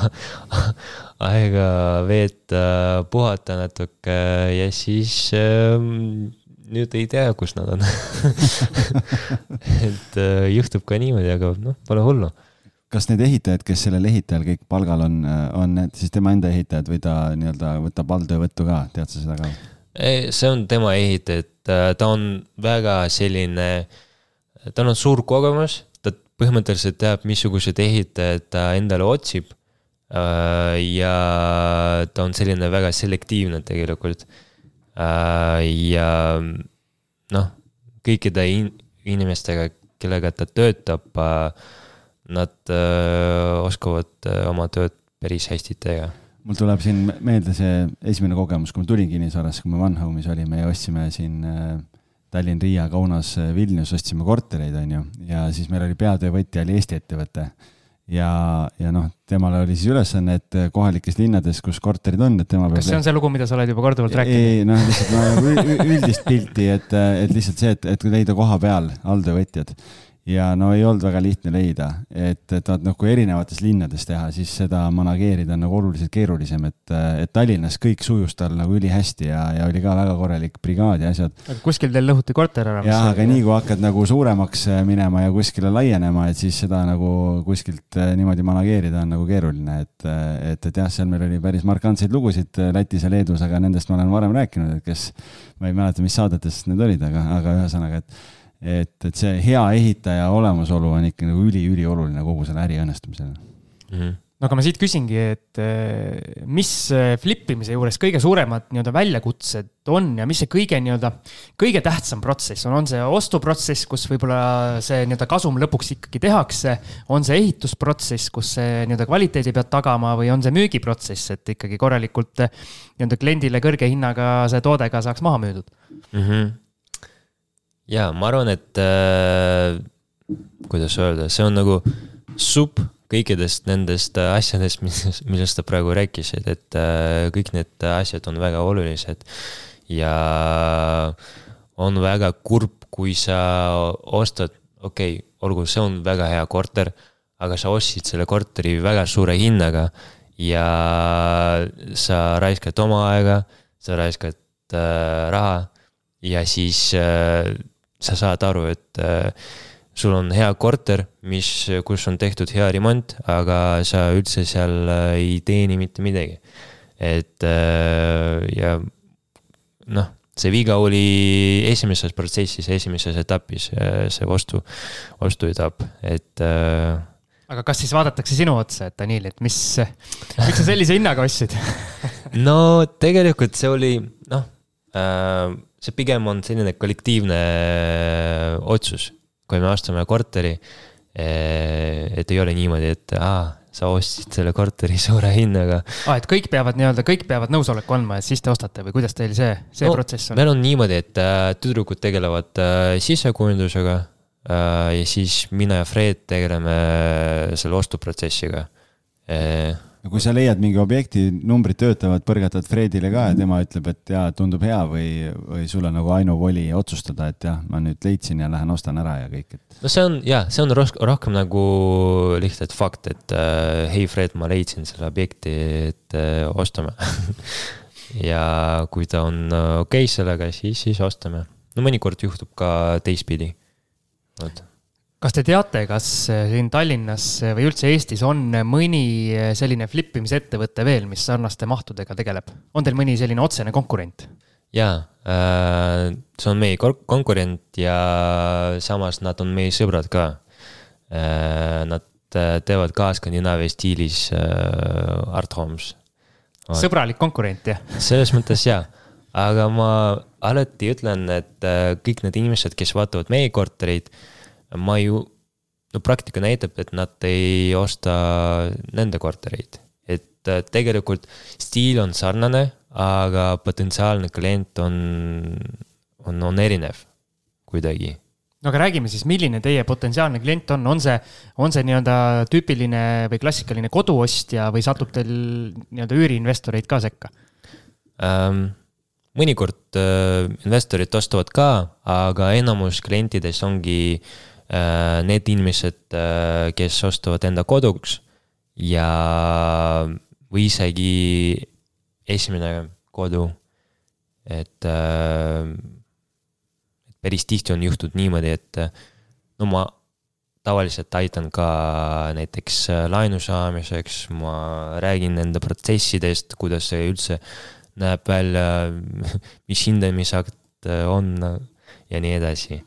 aega veeta, puhata natuke ja siis ähm, nüüd ei tea, kus nad on et äh, juhtub ka niimoodi, aga noh, pole hullu. Kas need ehitajad, kes sellel ehitajal kõik palgal on, on need siis tema enda ehitajad või ta nii-öelda võtab alltöövõttu ka, tead sa seda ka? see on tema ehitaja, et ta on väga selline, tal on suur kogemus, ta põhimõtteliselt teab, missugused ehitajad ta endale otsib. Äh, ja ta on selline väga selektiivne tegelikult Äh, ja noh, kõikide in inimestega, kellega ta töötab, äh, nad äh, oskavad oma tööd päris hästi teha. Mul tuleb siin meelde see esimene kogemus, kui ma tulin kinnisvarasse, kui me One Home'is olime ja ostsime siin Tallinn, Riia, Kaunas, Vilnius ostsime kortereid, on ju, ja siis meil oli peatöövõtja oli Eesti ettevõte. Ja, ja noh, temal oli siis ülesanne, et kohalikes linnades, kus korterid on, et tema kas see on see lugu, mida sa oled juba korduvalt rääkinud? ei, noh, lihtsalt no, üldist pilti, et, et lihtsalt see, et, et leida koha peal alltöövõtjad ja no ei olnud väga lihtne leida, et, et vaat noh, kui erinevates linnades teha, siis seda manageerida on nagu oluliselt keerulisem, et, et Tallinnas kõik sujus tal nagu ülihästi ja, ja oli ka väga korralik brigaad ja asjad. aga kuskil teil lõhuti korter ära? jah, aga nii kui hakkad nagu suuremaks äh, minema ja kuskile laienema, et siis seda nagu kuskilt äh, niimoodi manageerida on nagu keeruline, et, äh, et, et jah, seal meil oli päris markantseid lugusid Lätis ja Leedus, aga nendest ma olen varem rääkinud, et kes, ma ei mäleta, mis saadetes need olid, aga, aga ühesõnaga, et et, et see hea ehitaja olemasolu on ikka nagu üli-ülioluline kogu selle äri õnnestumisel mm. -hmm no aga ma siit küsingi, et eh, mis eh, flip imise juures kõige suuremad nii-öelda väljakutsed on ja mis see kõige nii-öelda, kõige tähtsam protsess on, on see ostuprotsess, kus võib-olla see nii-öelda kasum lõpuks ikkagi tehakse, on see ehitusprotsess, kus see nii-öelda kvaliteedi pead tagama? Või on see müügiprotsess, et ikkagi korralikult eh, nii-öelda kliendile kõrge hinnaga see toode ka saaks maha müüdud? Mm? -hmm jaa, ma arvan, et äh, kuidas öelda, see on nagu supp kõikidest nendest asjadest, mis, millest sa praegu rääkisid, et äh, kõik need asjad on väga olulised. ja on väga kurb, kui sa ostad, okei okay,, olgu, see on väga hea korter, aga sa ostsid selle korteri väga suure hinnaga ja sa raiskad oma aega, sa raiskad äh, raha ja siis äh, sa saad aru, et äh, sul on hea korter, mis, kus on tehtud hea remont, aga sa üldse seal äh, ei teeni mitte midagi. et äh, ja noh, see viga oli esimeses protsessis, esimeses etapis, see ostu, ostuetapp, et aga kas siis vaadatakse sinu otsa, et Danil, et mis, miks sa sellise hinnaga ostsid no tegelikult see oli, noh äh, see pigem on selline kollektiivne äh, otsus, kui me ostame korteri. Äh, et ei ole niimoodi, et aa, sa ostsid selle korteri suure hinnaga. aa, et kõik peavad nii-öelda, kõik peavad nõusoleku andma, et siis te ostate või kuidas teil see, see no, protsess on? meil on niimoodi, et äh, tüdrukud tegelevad sisekujundusega ja siis mina ja Fred tegeleme selle ostuprotsessiga no kui sa leiad mingi objekti, numbrid töötavad, põrgatad Fredile ka ja tema ütleb, et jaa, tundub hea või, või sul on nagu ainuvoli otsustada, et jah, ma nüüd leidsin ja lähen ostan ära ja kõik, et. no see on jah, see on rohkem, rohkem nagu lihtsalt fakt, et äh, hei Fred, ma leidsin selle objekti, et äh, ostame ja kui ta on äh, okei okay sellega, siis, siis ostame. no mõnikord juhtub ka teistpidi. vot kas te teate, kas eh, siin Tallinnas eh, või üldse Eestis on mõni eh, selline flip imise-ettevõte veel, mis sarnaste mahtudega tegeleb? on teil mõni selline otsene konkurent? jaa, äh, see on meie konkurent ja samas nad on meie sõbrad ka. Äh, nad äh, teevad ka Skandinaavia stiilis art homes. sõbralik konkurent, jah? selles mõttes jaa, aga ma alati ütlen, et kõik need inimesed, kes vaatavad meie kortereid ma ju, no praktika näitab, et nad ei osta nende kortereid. et äh, tegelikult stiil on sarnane, aga potentsiaalne klient on, on, on erinev kuidagi. no aga räägime siis, milline teie potentsiaalne klient on, on see, on see nii-öelda tüüpiline või klassikaline koduostja või satub teil nii-öelda üüriinvestoreid ka sekka ähm,? mõnikord äh, investorid ostavad ka, aga enamus klientidest ongi äh, need inimesed äh,, kes ostavad enda koduks ja, või isegi esimene kodu. et äh, päris tihti on juhtunud niimoodi, et no ma tavaliselt aitan ka näiteks laenu saamiseks, ma räägin nende protsessidest, kuidas see üldse näeb välja, mis hindamisakt on ja nii edasi.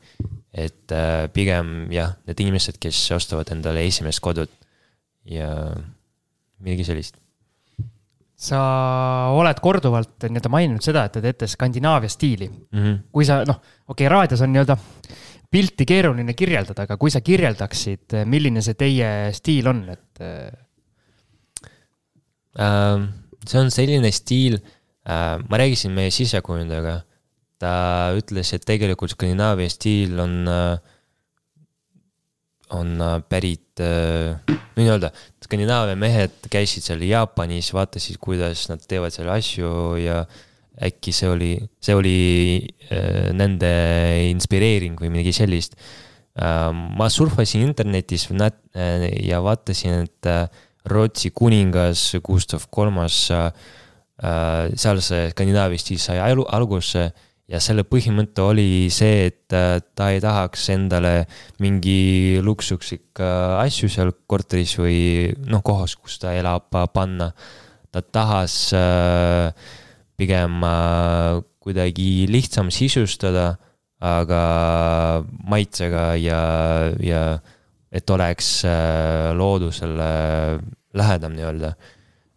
Et äh, pigem jah, need inimesed, kes ostavad endale esimest kodut ja midagi sellist sa oled korduvalt nii-öelda maininud seda, et te teete Skandinaavia stiili mm. -hmm. kui sa noh, okei okay,, raadios on nii-öelda pilti keeruline kirjeldada, aga kui sa kirjeldaksid, milline see teie stiil on, et äh,? see on selline stiil äh,, ma rääkisin meie sisekujundajaga. Ta ütles, et tegelikult Skandinaavia stiil on äh, on äh, pärit, äh, nii-öelda, Skandinaavia mehed käisid seal Jaapanis, vaatasid, kuidas nad teevad seal asju ja äkki see oli, see oli nende inspireering või midagi sellist. ma surfasin internetis ja vaatasin, et Rootsi kuningas Gustav Kolmas, seal see Skandinaavia stiil sai alguse ja selle põhimõte oli see, et äh, ta ei tahaks endale mingi luksuslikku asju seal korteris või noh, kohas, kus ta elab, panna. ta tahas äh, pigem äh, kuidagi lihtsam sisustada, aga maitsega ja, ja et oleks loodusele lähedam nii-öelda.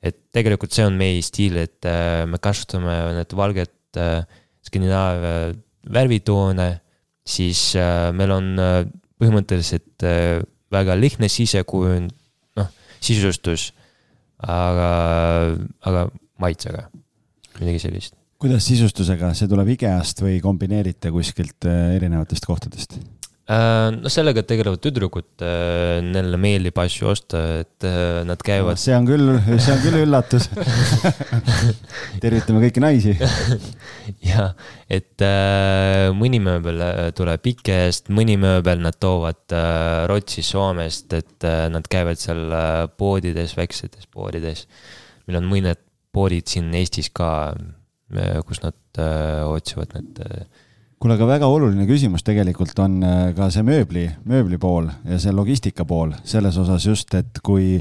et tegelikult see on meie stiil, et me kasutame need valged Skandinaavia värvitoone, siis äh, meil on äh, põhimõtteliselt äh, väga lihtne sisekujund, noh, sisustus, aga, aga maitsega, midagi sellist. kuidas sisustusega, see tuleb IKEA-st või kombineerite kuskilt erinevatest kohtadest? Äh, no sellega tegelevad tüdrukud, äh, neile meeldib asju osta, et äh, nad käivad no,. see on küll, see on küll üllatus tervitame kõiki naisi ja, et mõni mööbel tuleb IKEA-st, mõni mööbel nad toovad Rootsi, Soomest, et nad käivad seal poodides, väiksetes poodides. meil on mõned poodid siin Eestis ka kus nad otsivad need kuule, aga väga oluline küsimus tegelikult on äh, ka see mööbli, mööbli pool ja see logistika pool selles osas just, et kui,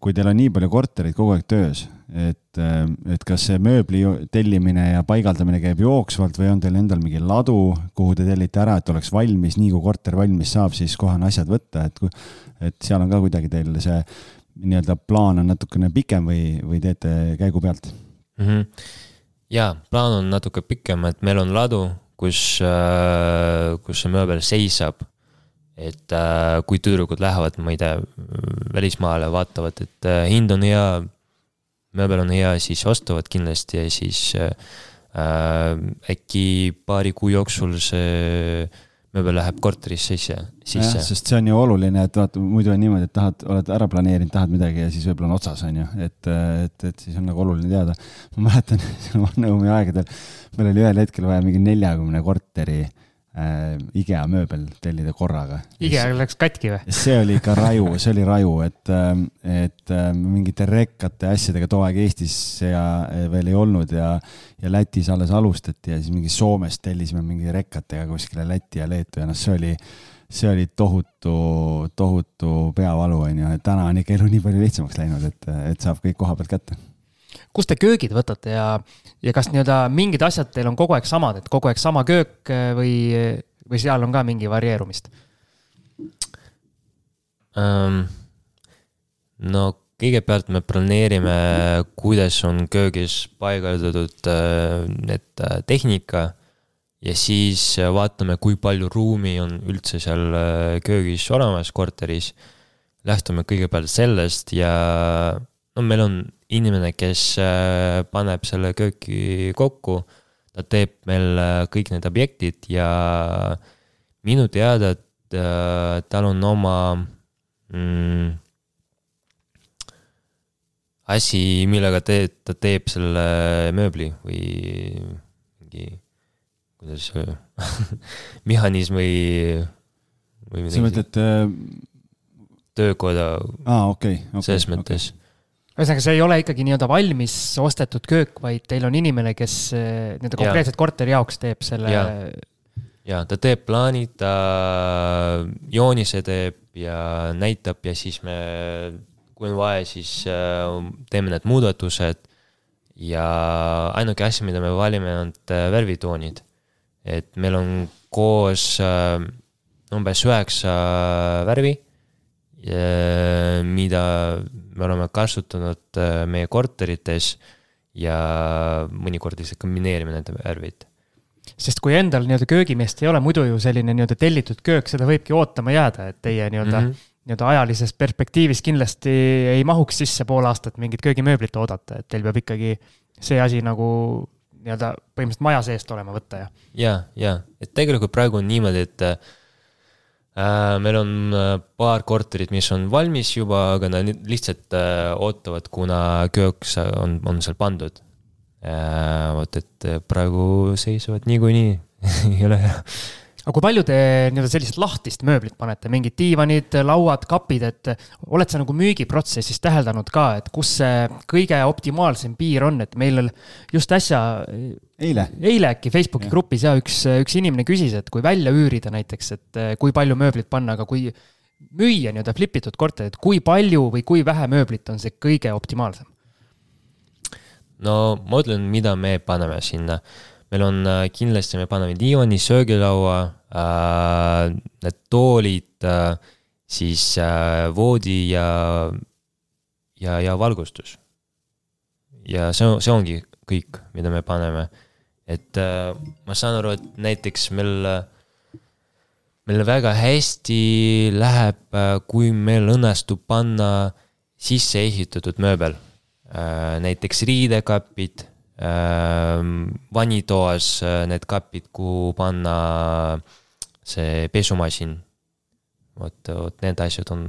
kui teil on nii palju kortereid kogu aeg töös, et, äh, et kas see mööbli tellimine ja paigaldamine käib jooksvalt või on teil endal mingi ladu, kuhu te tellite ära, et oleks valmis, nii kui korter valmis saab, siis kohe on asjad võtta, et, et seal on ka kuidagi teil see nii-öelda plaan on natukene pikem või, või teete käigu pealt mm? -hmm. ja plaan on natuke pikem, et meil on ladu kus, äh, kus see mööbel seisab. et äh, kui tüdrukud lähevad, ma ei tea, välismaale, vaatavad, et äh, hind on hea, mööbel on hea, siis ostavad kindlasti ja siis äkki paari kuu jooksul see mööbel läheb korterisse sisse, sisse. sest see on ju oluline, et vaata, muidu on niimoodi, et tahad, oled ära planeerinud, tahad midagi ja siis võib-olla on otsas, on ju, et, et, et siis on nagu oluline teada. ma mäletan Vaneumi aegadel, meil oli ühel hetkel vaja mingi neljakümne korteri äh, IKEA mööbel tellida korraga. IKEA läks katki või? see oli ikka raju, see oli raju, et, ähm, et ähm, mingite rekkate asjadega too aeg Eestis ja äh, veel ei olnud ja, ja Lätis alles alustati ja siis mingi Soomest tellisime mingi rekkatega kuskile Lätti ja Leetu ja noh, see oli, see oli tohutu, tohutu peavalu, on ju, et täna on ikka elu nii palju lihtsamaks läinud, et, et saab kõik koha pealt kätte kust te köögid võtate ja, ja kas nii-öelda mingid asjad teil on kogu aeg samad, et kogu aeg sama köök äh, või, või seal on ka mingi varieerumist um,? no kõigepealt me planeerime, kuidas on köögis paigaldatud äh, need äh, tehnika ja siis vaatame, kui palju ruumi on üldse seal köögis olemas korteris. lähtume kõigepealt sellest ja no meil on inimene, kes äh, paneb selle kööki kokku, ta teeb meil äh, kõik need objektid ja minu teada äh, tal on oma mm, asi, millega te, ta teeb selle mööbli või mingi, kuidas mehhanism või, või sa mõtled äh, töökoda. Aa, okei, okei. selles mõttes ühesõnaga, see ei ole ikkagi nii-öelda valmis ostetud köök, vaid teil on inimene, kes eh, nii-öelda konkreetselt korteri jaoks teeb selle. ja ta teeb plaanid, ta joonise teeb ja näitab ja siis me, kui on vaja, siis äh, teeme need muudatused. ja ainuke asi, mida me valime, on äh, värvitoonid. et meil on koos umbes üheksa värvi mida me oleme kasutanud äh, meie korterites ja mõnikord lihtsalt kombineerime need värvid. sest kui endal nii-öelda köögimeest ei ole, muidu ju selline nii-öelda tellitud köök, seda võibki ootama jääda, et teie nii-öelda mm -hmm. nii-öelda ajalises perspektiivis kindlasti ei mahuks sisse pool aastat mingit köögimööblit oodata, et teil peab ikkagi see asi nagu nii-öelda põhimõtteliselt maja seest olema võtta ja. ja, ja, et tegelikult praegu on niimoodi, et Äh, meil on äh, paar korterit, mis on valmis juba, aga nad lihtsalt äh, ootavad, kuna köök on, on seal pandud. vot, et praegu seisavad niikuinii ei ole hea aga kui palju te nii-öelda sellist lahtist mööblit panete, mingid diivanid, lauad, kapid, et oled sa nagu müügiprotsessis täheldanud ka, et kus see kõige optimaalsem piir on, et meil just äsja. eile. eile äkki Facebooki ja. grupis ja üks, üks inimene küsis, et kui välja üürida näiteks, et kui palju mööblit panna, aga kui müüa nii-öelda flip itud korterit, kui palju või kui vähe mööblit on see kõige optimaalsem? no ma ütlen, mida me paneme sinna meil on äh, kindlasti, me paneme diivani, söögilaua äh,, need toolid äh,, siis äh, voodi ja, ja, ja valgustus. ja see, see ongi kõik, mida me paneme. et äh, ma saan aru, et näiteks meil, meil väga hästi läheb, äh, kui meil õnnestub panna sisse ehitatud mööbel äh,. näiteks riidekapid vanitoas äh, need kapid, kuhu panna see pesumasin. vot, vot need asjad on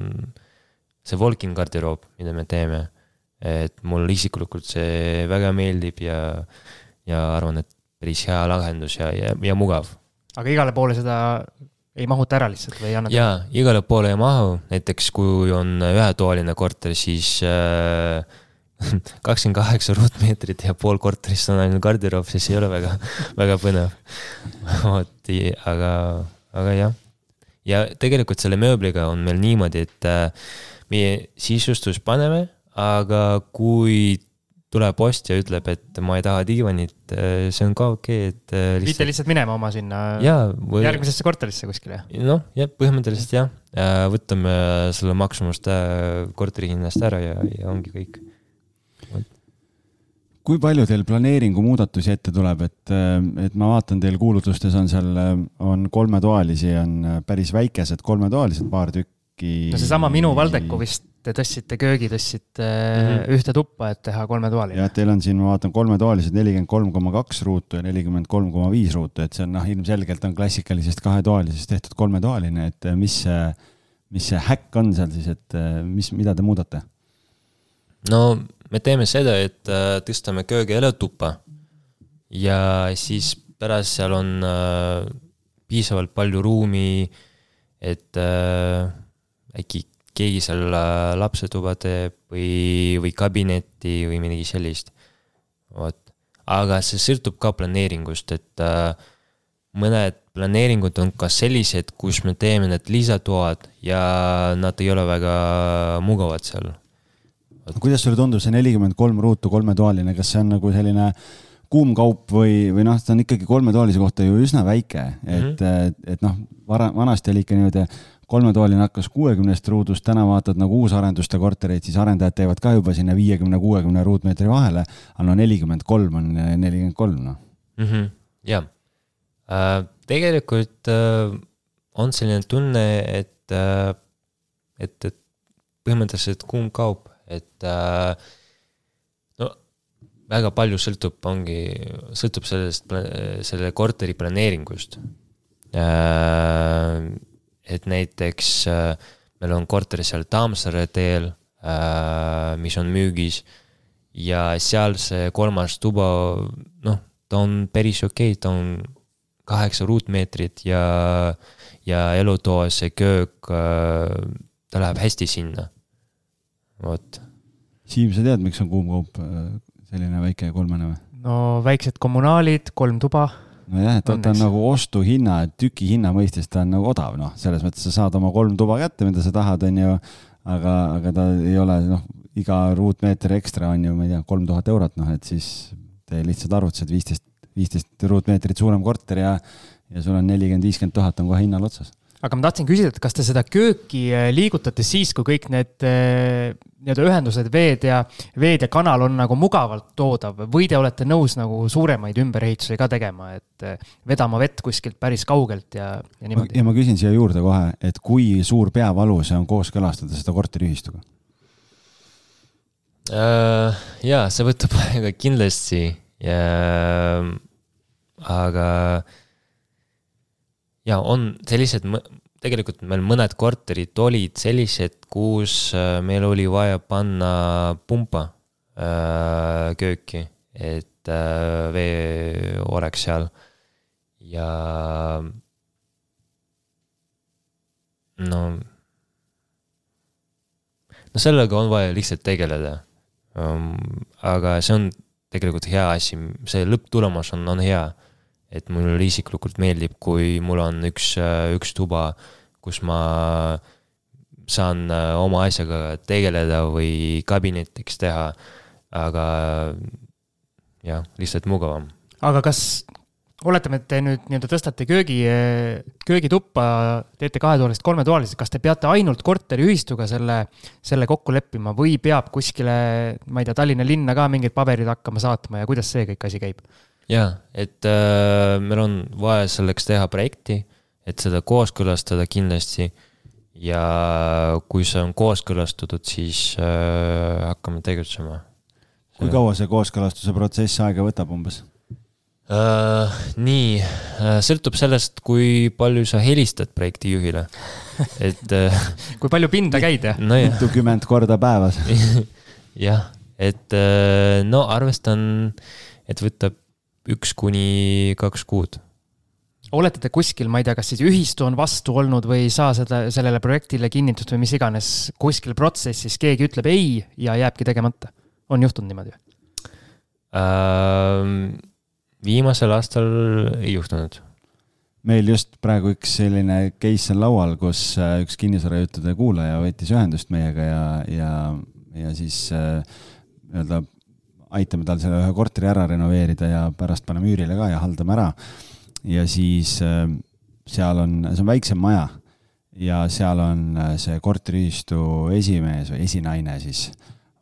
see walk-in garderoob, mida me teeme. et mulle isiklikult see väga meeldib ja, ja arvan, et päris hea lahendus ja, ja, ja mugav. aga igale poole seda ei mahuta ära lihtsalt või ei anna? jaa, igale poole ei mahu, näiteks kui on ühetoaline korter, siis äh, kakskümmend kaheksa ruutmeetrit ja pool korterist on ainult garderoob, siis ei ole väga, väga põnev. vot, aga, aga jah. ja tegelikult selle mööbliga on meil niimoodi, et äh, meie sisustus paneme, aga kui tuleb ostja, ütleb, et ma ei taha diivanit, äh, see on ka okei okay,, et äh, lihtsalt.... viite lihtsalt minema oma sinna jaa, või... järgmisesse korterisse kuskile? noh, jah, põhimõtteliselt jah, võtame selle maksumust korteri hinnast ära ja, ja ongi kõik kui palju teil planeeringu muudatusi ette tuleb, et, et ma vaatan, teil kuulutustes on seal, on kolmetoalisi, on päris väikesed kolmetoalised, paar tükki. no seesama minu Valdeku vist te tõstsite köögi, tõstsite mm -hmm. ühte tuppa, et teha kolmetoaline. jah, teil on siin, ma vaatan, kolmetoalised nelikümmend kolm koma kaks ruutu ja nelikümmend kolm koma viis ruutu, et see on noh, ilmselgelt on klassikalisest kahetoalisest tehtud kolmetoaline, et mis see, mis see häkk on seal siis, et mis, mida te muudate? No me teeme seda, et äh, tõstame köögiõle tuppa ja siis pärast seal on äh, piisavalt palju ruumi, et äh, äkki keegi seal lapsetuba teeb või, või kabinetti või midagi sellist. vot, aga see sõltub ka planeeringust, et mõned planeeringud on ka sellised, kus me teeme need lisatoad ja nad ei ole väga mugavad seal kuidas sulle tundub see nelikümmend kolm ruutu kolmetoaline, kas see on nagu selline kuum kaup või, või noh, ta on ikkagi kolmetoalise kohta ju üsna väike, et mm, -hmm. et, et noh, vara, vanasti oli ikka niimoodi, kolmetoaline hakkas kuuekümnest ruudust, täna vaatad nagu uusarenduste kortereid, siis arendajad teevad ka juba sinna viiekümne, kuuekümne ruutmeetri vahele, aga no nelikümmend kolm on nelikümmend kolm, noh -hmm.. jah äh,, tegelikult äh, on selline tunne, et äh,, et, et põhimõtteliselt kuum kaup et äh, no väga palju sõltub, ongi, sõltub sellest, selle korteri planeeringust. et näiteks meil on korter seal Tammsaare teel, mis on müügis ja seal see kolmas tuba, noh, ta on päris okei okay,, ta on kaheksa ruutmeetrit ja, ja elutoas see köök, ta läheb hästi sinna, vot. Siim, sa tead, miks on kuum kaup selline väike kolmene või? no väiksed kommunaalid, kolm tuba. nojah, et ta on nagu ostuhinna, tükihinna mõistes ta on nagu odav, noh, selles mõttes sa saad oma kolm tuba kätte, mida sa tahad, on ju. aga, aga ta ei ole noh, iga ruutmeeter ekstra on ju, ma ei tea, kolm tuhat eurot, noh, et siis tee lihtsad arvutused, viisteist, viisteist ruutmeetrit suurem korter ja, ja sul on nelikümmend, viiskümmend tuhat on kohe hinnal otsas aga ma tahtsin küsida, et kas te seda kööki äh, liigutate siis, kui kõik need äh, nii-öelda ühendused, veed ja, veed ja kanal on nagu mugavalt toodav või te olete nõus nagu suuremaid ümberehitusi ka tegema, et äh, vedama vett kuskilt päris kaugelt ja, ja niimoodi? ja ma küsin siia juurde kohe, et kui suur peavalu see on kooskõlastada seda korteriühistuga? jaa, see võtab aega kindlasti ja aga ja on sellised, tegelikult meil mõned korterid olid sellised, kus äh, meil oli vaja panna pumpa äh, kööki, et äh, vee oleks seal. Ja no, no sellega on vaja lihtsalt tegeleda. Um,. aga see on tegelikult hea asi, see lõpptulemus on, on hea et mulle isiklikult meeldib, kui mul on üks, üks tuba, kus ma saan äh, oma asjaga tegeleda või kabinetiks teha, aga jah, lihtsalt mugavam. aga kas, oletame, et te nüüd nii-öelda tõstate köögi, köögituppa, teete kahetoalist, kolmetoalist, kas te peate ainult korteriühistuga selle, selle kokku leppima või peab kuskile, ma ei tea, Tallinna linna ka mingid paberid hakkama saatma ja kuidas see kõik asi käib? Jaa, et äh, meil on vaja selleks teha projekti, et seda kooskõlastada kindlasti. ja kui see on kooskõlastatud, siis äh, hakkame tegutsema. kui kaua see kooskõlastuse protsess aega võtab umbes? Uh, nii uh,, sõltub sellest, kui palju sa helistad projektijuhile, et uh, kui palju pinda käid, jah no,? mitukümmend korda päevas jah, et uh, no arvestan, et võtab üks kuni kaks kuud. olete te kuskil, ma ei tea, kas siis ühistu on vastu olnud või ei saa seda, sellele projektile kinnitust või mis iganes, kuskil protsessis keegi ütleb ei ja jääbki tegemata? on juhtunud niimoodi uh,? viimasel aastal ei juhtunud meil just praegu üks selline case on laual, kus äh, üks kinnisvarajuttude kuulaja võttis ühendust meiega ja, ja, ja siis äh, nii-öelda aitame tal selle ühe korteri ära renoveerida ja pärast paneme üürile ka ja haldame ära. ja siis äh, seal on, see on väiksem maja ja seal on äh, see korteriühistu esimees või esinaine siis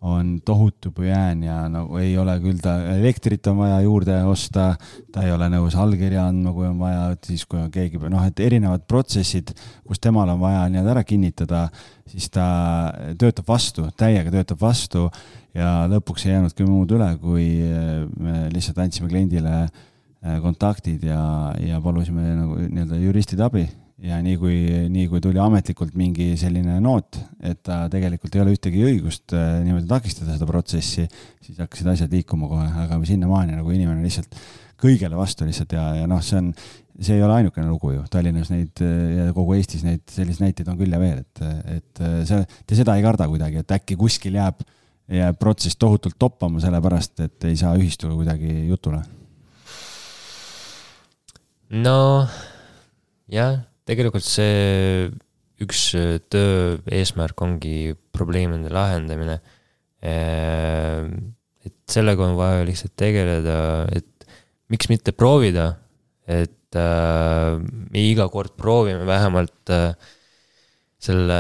on tohutu pujään ja nagu ei ole küll ta, elektrit on vaja juurde osta, ta ei ole nõus allkirja andma, kui on vaja, et siis kui on keegi, noh, et erinevad protsessid, kus temal on vaja nii-öelda ära kinnitada, siis ta töötab vastu, täiega töötab vastu ja lõpuks ei jäänudki muud üle, kui me lihtsalt andsime kliendile eh, kontaktid ja, ja palusime nagu nii-öelda juristide abi. Ja nii kui, nii kui tuli ametlikult mingi selline noot, et ta tegelikult ei ole ühtegi õigust eh, niimoodi takistada seda protsessi, siis hakkasid asjad liikuma kohe, aga sinnamaani nagu inimene lihtsalt kõigele vastu lihtsalt ja, ja noh, see on, see ei ole ainukene lugu ju, Tallinnas neid ja kogu Eestis neid selliseid näiteid on küll ja veel, et, et see, te seda ei karda kuidagi, et äkki kuskil jääb äh, jääb protsess tohutult toppama, sellepärast et ei saa ühistuga kuidagi jutule? no jah, tegelikult see üks töö eesmärk ongi probleemide lahendamine. Ehm, et sellega on vaja lihtsalt tegeleda, et miks mitte proovida, et äh, me iga kord proovime vähemalt äh, selle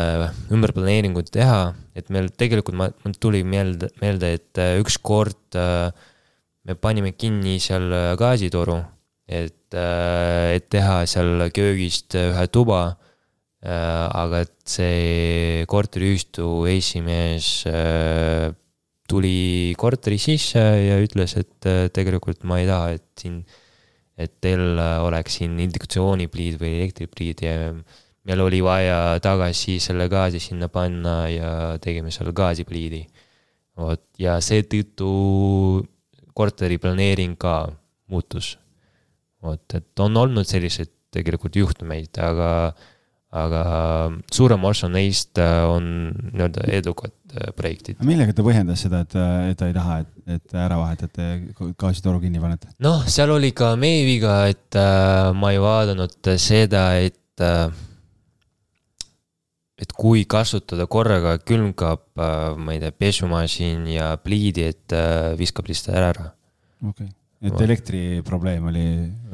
ümberplaneeringu teha, et meil tegelikult, ma, mul tuli meelde, meelde, et äh, ükskord äh, me panime kinni seal äh, gaasitoru, et, et teha seal köögist ühe tuba. aga et see korteriühistu esimees tuli korteri sisse ja ütles, et tegelikult ma ei taha, et siin et teil oleks siin indukatsioonipliid või elektripliid ja meil oli vaja tagasi selle gaasi sinna panna ja tegime seal gaasipliidi. vot, ja seetõttu korteri planeering ka muutus. vot, et on olnud selliseid tegelikult juhtumeid, aga, aga suurem osa neist on nii-öelda edukad projektid. millega ta põhjendas seda, et, et ta ei taha, et, et ära vahetate, gaasitoru kinni panete? noh, seal oli ka meie viga, et äh, ma ei vaadanud seda, et äh, et kui kasutada korraga külmkapp, äh, ma ei tea, pesumasin ja pliidi, et äh, viskab lihtsalt ära. okei okay., et elektriprobleem oli,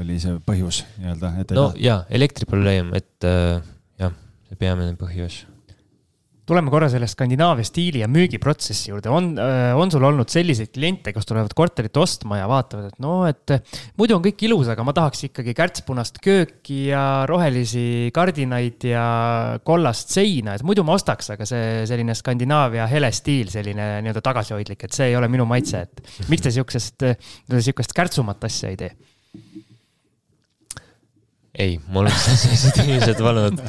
oli see põhjus nii-öelda? no jaa, elektriprobleem, et äh, jah, see peamine põhjus tuleme korra selle Skandinaavia stiili ja müügiprotsessi juurde, on, äh, on sul olnud selliseid kliente, kes tulevad korterit ostma ja vaatavad, et no, et muidu on kõik ilus, aga ma tahaks ikkagi kärtspunast kööki ja rohelisi kardinaid ja kollast seina, et muidu ma ostaks, aga see selline Skandinaavia hele stiil, selline nii-öelda tagasihoidlik, et see ei ole minu maitse, et miks te sihukesest, sihukest kärtsumat asja ei tee? Ei, mul on sellised inimesed olnud.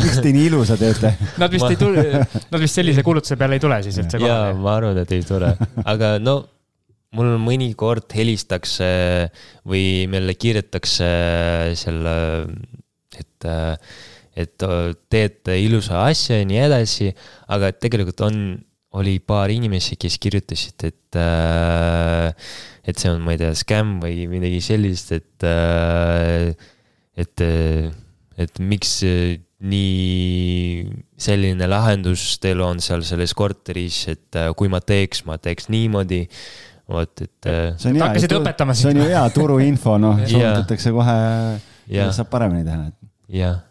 miks te nii ilusa teete? Nad vist ma... ei tule, nad vist sellise kuulutuse peale ei tule siis üldse kohale? jaa, ma arvan, et ei tule, aga no mul mõnikord helistatakse või meile kirjutatakse selle, et, et teete ilusa asja ja nii edasi, aga tegelikult on, oli paar inimesi, kes kirjutasid, et et see on, ma ei tea, skämm või midagi sellist, et et, et miks nii selline lahendus teil on seal selles korteris, et äh, kui ma teeks, ma teeks niimoodi. vot, et. Hakkasid õpetama sind. see on ju hea turuinfo, noh, soovitatakse kohe, saab paremini teha. jah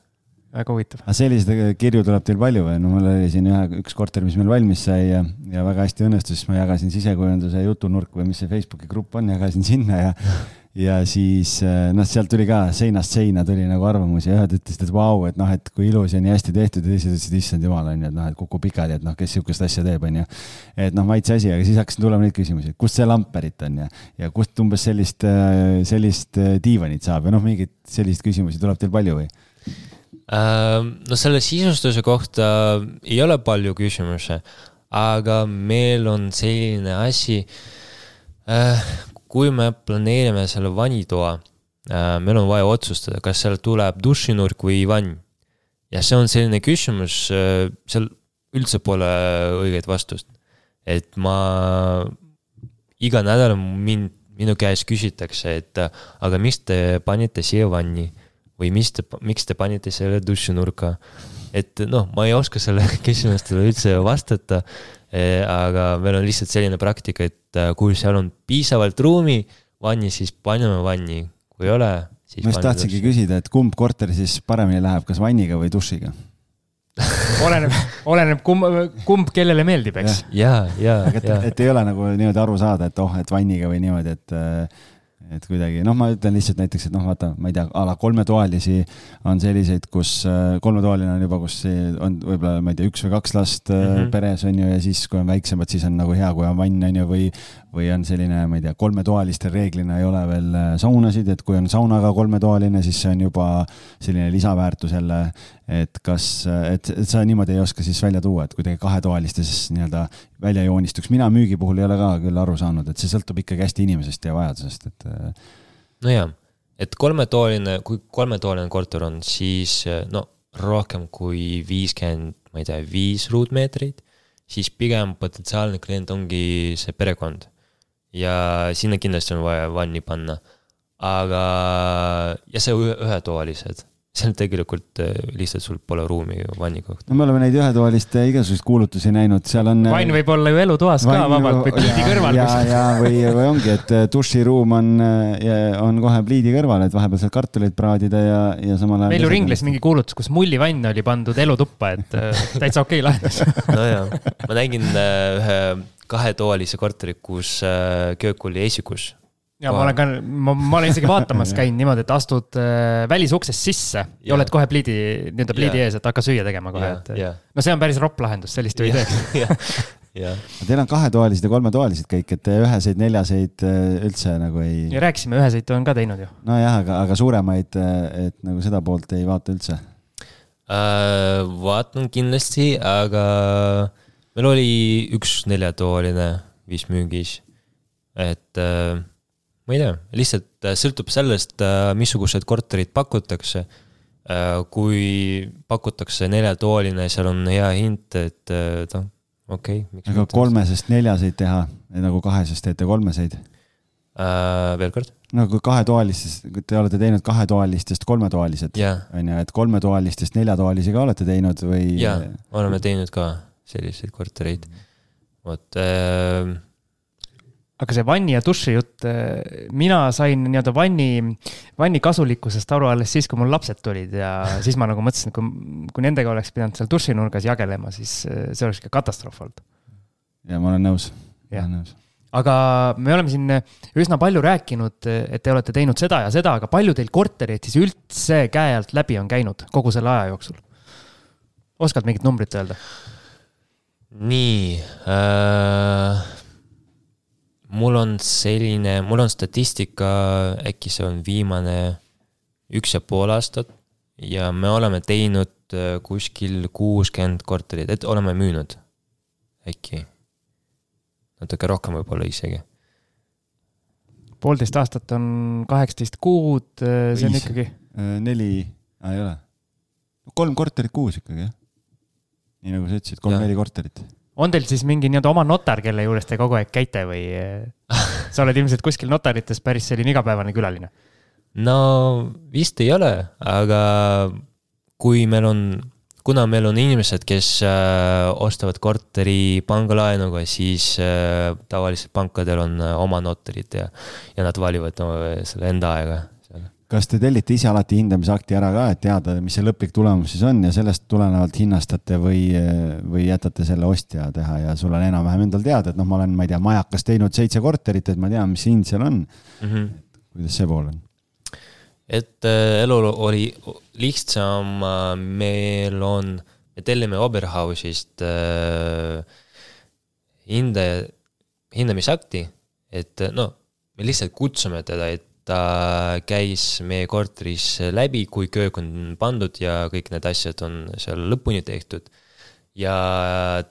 väga huvitav. aga selliseid kirju tuleb teil palju või? no mul oli siin ühe, üks korter, mis meil valmis sai ja, ja väga hästi õnnestus, siis ma jagasin sisekujunduse jutunurk või mis see Facebooki grupp on, jagasin sinna ja ja siis äh, noh, sealt tuli ka seinast seina tuli nagu arvamusi ja ühed ütlesid, et vau, et noh, et kui ilus ja nii hästi tehtud ja teised ütlesid, issand jumal, on ju, et noh, et kukub pikali, et noh, kes sihukest asja teeb, on ju. et noh, maitse asi, aga siis hakkasid tulema neid küsimusi, et kust see lamp pärit on ja, ja kust umbes sellist, äh, sellist äh, diivanit saab ja noh, mingeid selliseid küsimusi tuleb teil palju või? no selle sisustuse kohta ei ole palju küsimusi, aga meil on selline asi kui me planeerime selle vannitoa, äh, meil on vaja otsustada, kas seal tuleb dušinurk või vann. ja see on selline küsimus, äh, seal üldse pole õiget vastust. et ma, iga nädal mind, minu käest küsitakse, et aga miks te panite siia vanni või mis te, miks te panite selle dušinurka. et noh, ma ei oska selle küsimustele üldse vastata aga meil on lihtsalt selline praktika, et äh, kui seal on piisavalt ruumi vanni, siis paneme vanni, kui ei ole, siis. ma just tahtsingi küsida, et kumb korter siis paremini läheb, kas vanniga või dušiga oleneb, oleneb kumb, kumb kellele meeldib, eks. ja, ja, ja. et, et ei ole nagu niimoodi aru saada, et oh, et vanniga või niimoodi, et äh, et kuidagi noh, ma ütlen lihtsalt näiteks, et noh, vaata, ma ei tea, a la kolmetoalisi on selliseid, kus äh, kolmetoaline on juba, kus on võib-olla, ma ei tea, üks või kaks last mm -hmm. peres on ju, ja siis, kui on väiksemad, siis on nagu hea, kui on vann on ju, või või on selline, ma ei tea, kolmetoalistel reeglina ei ole veel äh, saunasid, et kui on saunaga kolmetoaline, siis see on juba selline lisaväärtus jälle. et kas, et, et sa niimoodi ei oska siis välja tuua, et kuidagi kahetoalistes nii-öelda välja joonistuks, mina müügi puhul ei ole ka küll aru saanud, et see sõltub ikkagi hästi inimesest ja vajadusest, et. Äh, nojah, et kolmetoaline, kui kolmetoaline korter on, siis no rohkem kui viiskümmend, ma ei tea, viis ruutmeetrit, siis pigem potentsiaalne klient ongi see perekond ja sinna kindlasti on vaja vanni panna. aga, ja see ühetoalised seal tegelikult äh, lihtsalt sul pole ruumi vanni kohta. no me oleme neid ühetoaliste igasuguseid kuulutusi näinud, seal on. vann võib olla ju elutoas ka vabalt või pliidi kõrval. ja, ja või, või ongi, et äh, duširuum on, äh, on kohe pliidi kõrval, et vahepeal seal kartuleid praadida ja, ja samal ajal. meil ju ringles mingi kuulutus, kus mullivann oli pandud elutuppa, et täitsa okei okay lahendus. nojah, ma nägin ühe kahetoalise korteri, kus köök oli esikus ja ma olen ka, ma, ma olen isegi vaatamas käinud niimoodi, et astud äh, välisuksest sisse ja, ja oled kohe pliidi, nii-öelda pliidi ees, et hakka süüa tegema kohe, et. no see on päris ropp lahendus, sellist ju ei teeks Teil on kahetoalised ja kolmetoalised kõik, et üheseid, neljaseid äh, üldse nagu ei ja, rääkisime, üheseid on ka teinud ju. nojah, aga, aga suuremaid, et nagu seda poolt ei vaata üldse. Äh, vaatan kindlasti, aga meil oli üks neljatoaline vist müügis. et äh, ma ei tea, lihtsalt äh, sõltub sellest, missugused korterid pakutakse. kui pakutakse neljatoaline, seal on hea hind, et äh, noh, okei okay,. aga kolmesest neljaseid teha, nagu kahesest teete kolmeseid. äh,. veel kord? no kui kahetoalistest, te olete teinud kahetoalistest kolmetoalised, jah, on ju, et kolmetoalistest neljatoalisi ka olete teinud või? ja oleme teinud ka selliseid kortereid. vot äh, aga see vanni ja duši jutt, mina sain nii-öelda vanni, vanni kasulikkusest aru alles siis, kui mul lapsed tulid ja siis ma nagu mõtlesin, et kui, kui nendega oleks pidanud seal dušinurgas jagelema, siis äh, see oleks ikka katastroof olnud. ja ma olen nõus, ma olen nõus. aga me oleme siin üsna palju rääkinud, et te olete teinud seda ja seda, aga palju teil kortereid siis üldse käe alt läbi on käinud kogu selle aja jooksul? oskad mingit numbrit öelda? nii äh,. Mul on selline, mul on statistika, äkki see on viimane üks ja pool aastat ja me oleme teinud äh, kuskil kuuskümmend korterit, et oleme müünud. äkki. natuke rohkem võib-olla isegi. poolteist aastat on kaheksateist kuud, see on Viis. ikkagi, Äh, neli, ei ole. kolm korterit kuus ikkagi jah. nii nagu sa ütlesid, kolm-neli korterit. On teil siis mingi nii-öelda oma notar, kelle juures te kogu aeg käite või sa oled ilmselt kuskil notarites päris selline igapäevane külaline? no vist ei ole, aga kui meil on, kuna meil on inimesed, kes äh, ostavad korteri pangalaenuga, siis äh, tavaliselt pankadel on oma notarid ja, ja nad valivad äh, selle enda aega. Kas te tellite ise alati hindamisakti ära ka, et teada, mis see lõplik tulemus siis on ja sellest tulenevalt hinnastate või, või jätate selle ostja teha ja sul on enam-vähem endal teada, et noh, ma olen, ma ei tea, majakas teinud seitse korterit, et ma tean, mis hind seal on. Mm -hmm. kuidas see pool on? et äh, elul oli lihtsam, meil on, me tellime Oberhausist äh, hindaja, hindamisakti, et äh, no me lihtsalt kutsume teda, et ta käis meie korteris läbi, kui köök on pandud ja kõik need asjad on seal lõpuni tehtud. ja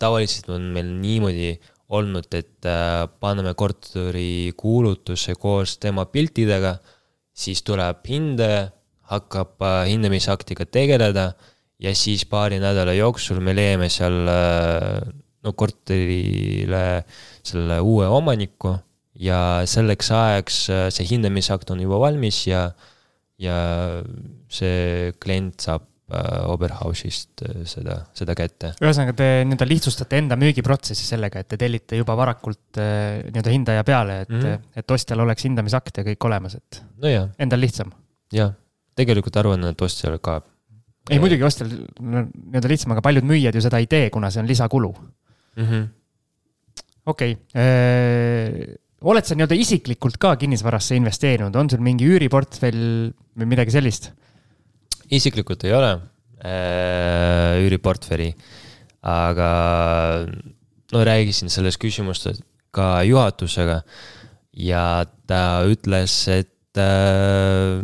tavaliselt on meil niimoodi olnud, et äh, paneme korteri kuulutuse koos tema piltidega siis tuleb hindaja, hakkab äh, hindamisaktiga tegeleda ja siis paari nädala jooksul me leiame seal äh, no korterile selle uue omaniku ja selleks ajaks äh, see hindamisakt on juba valmis ja, ja see klient saab äh, Oberhausist äh, seda, seda kätte. ühesõnaga, te nii-öelda lihtsustate enda müügiprotsessi sellega, et te tellite juba varakult nii-öelda hindaja peale, et mm. -hmm. et ostjal oleks hindamisakt ja kõik olemas, et nojah, endal lihtsam. jah, tegelikult arvan, et ostjal ka. ei, muidugi ostjal no, nii-öelda lihtsam, aga paljud müüjad ju seda ei tee, kuna see on lisakulu. mm. -hmm. okei okay., oled sa nii-öelda isiklikult ka kinnisvarasse investeerinud, on sul mingi üüriportfell või midagi sellist? isiklikult ei ole äh, üüriportfelli, aga no rääkisin sellest küsimust ka juhatusega. Ja ta ütles, et äh,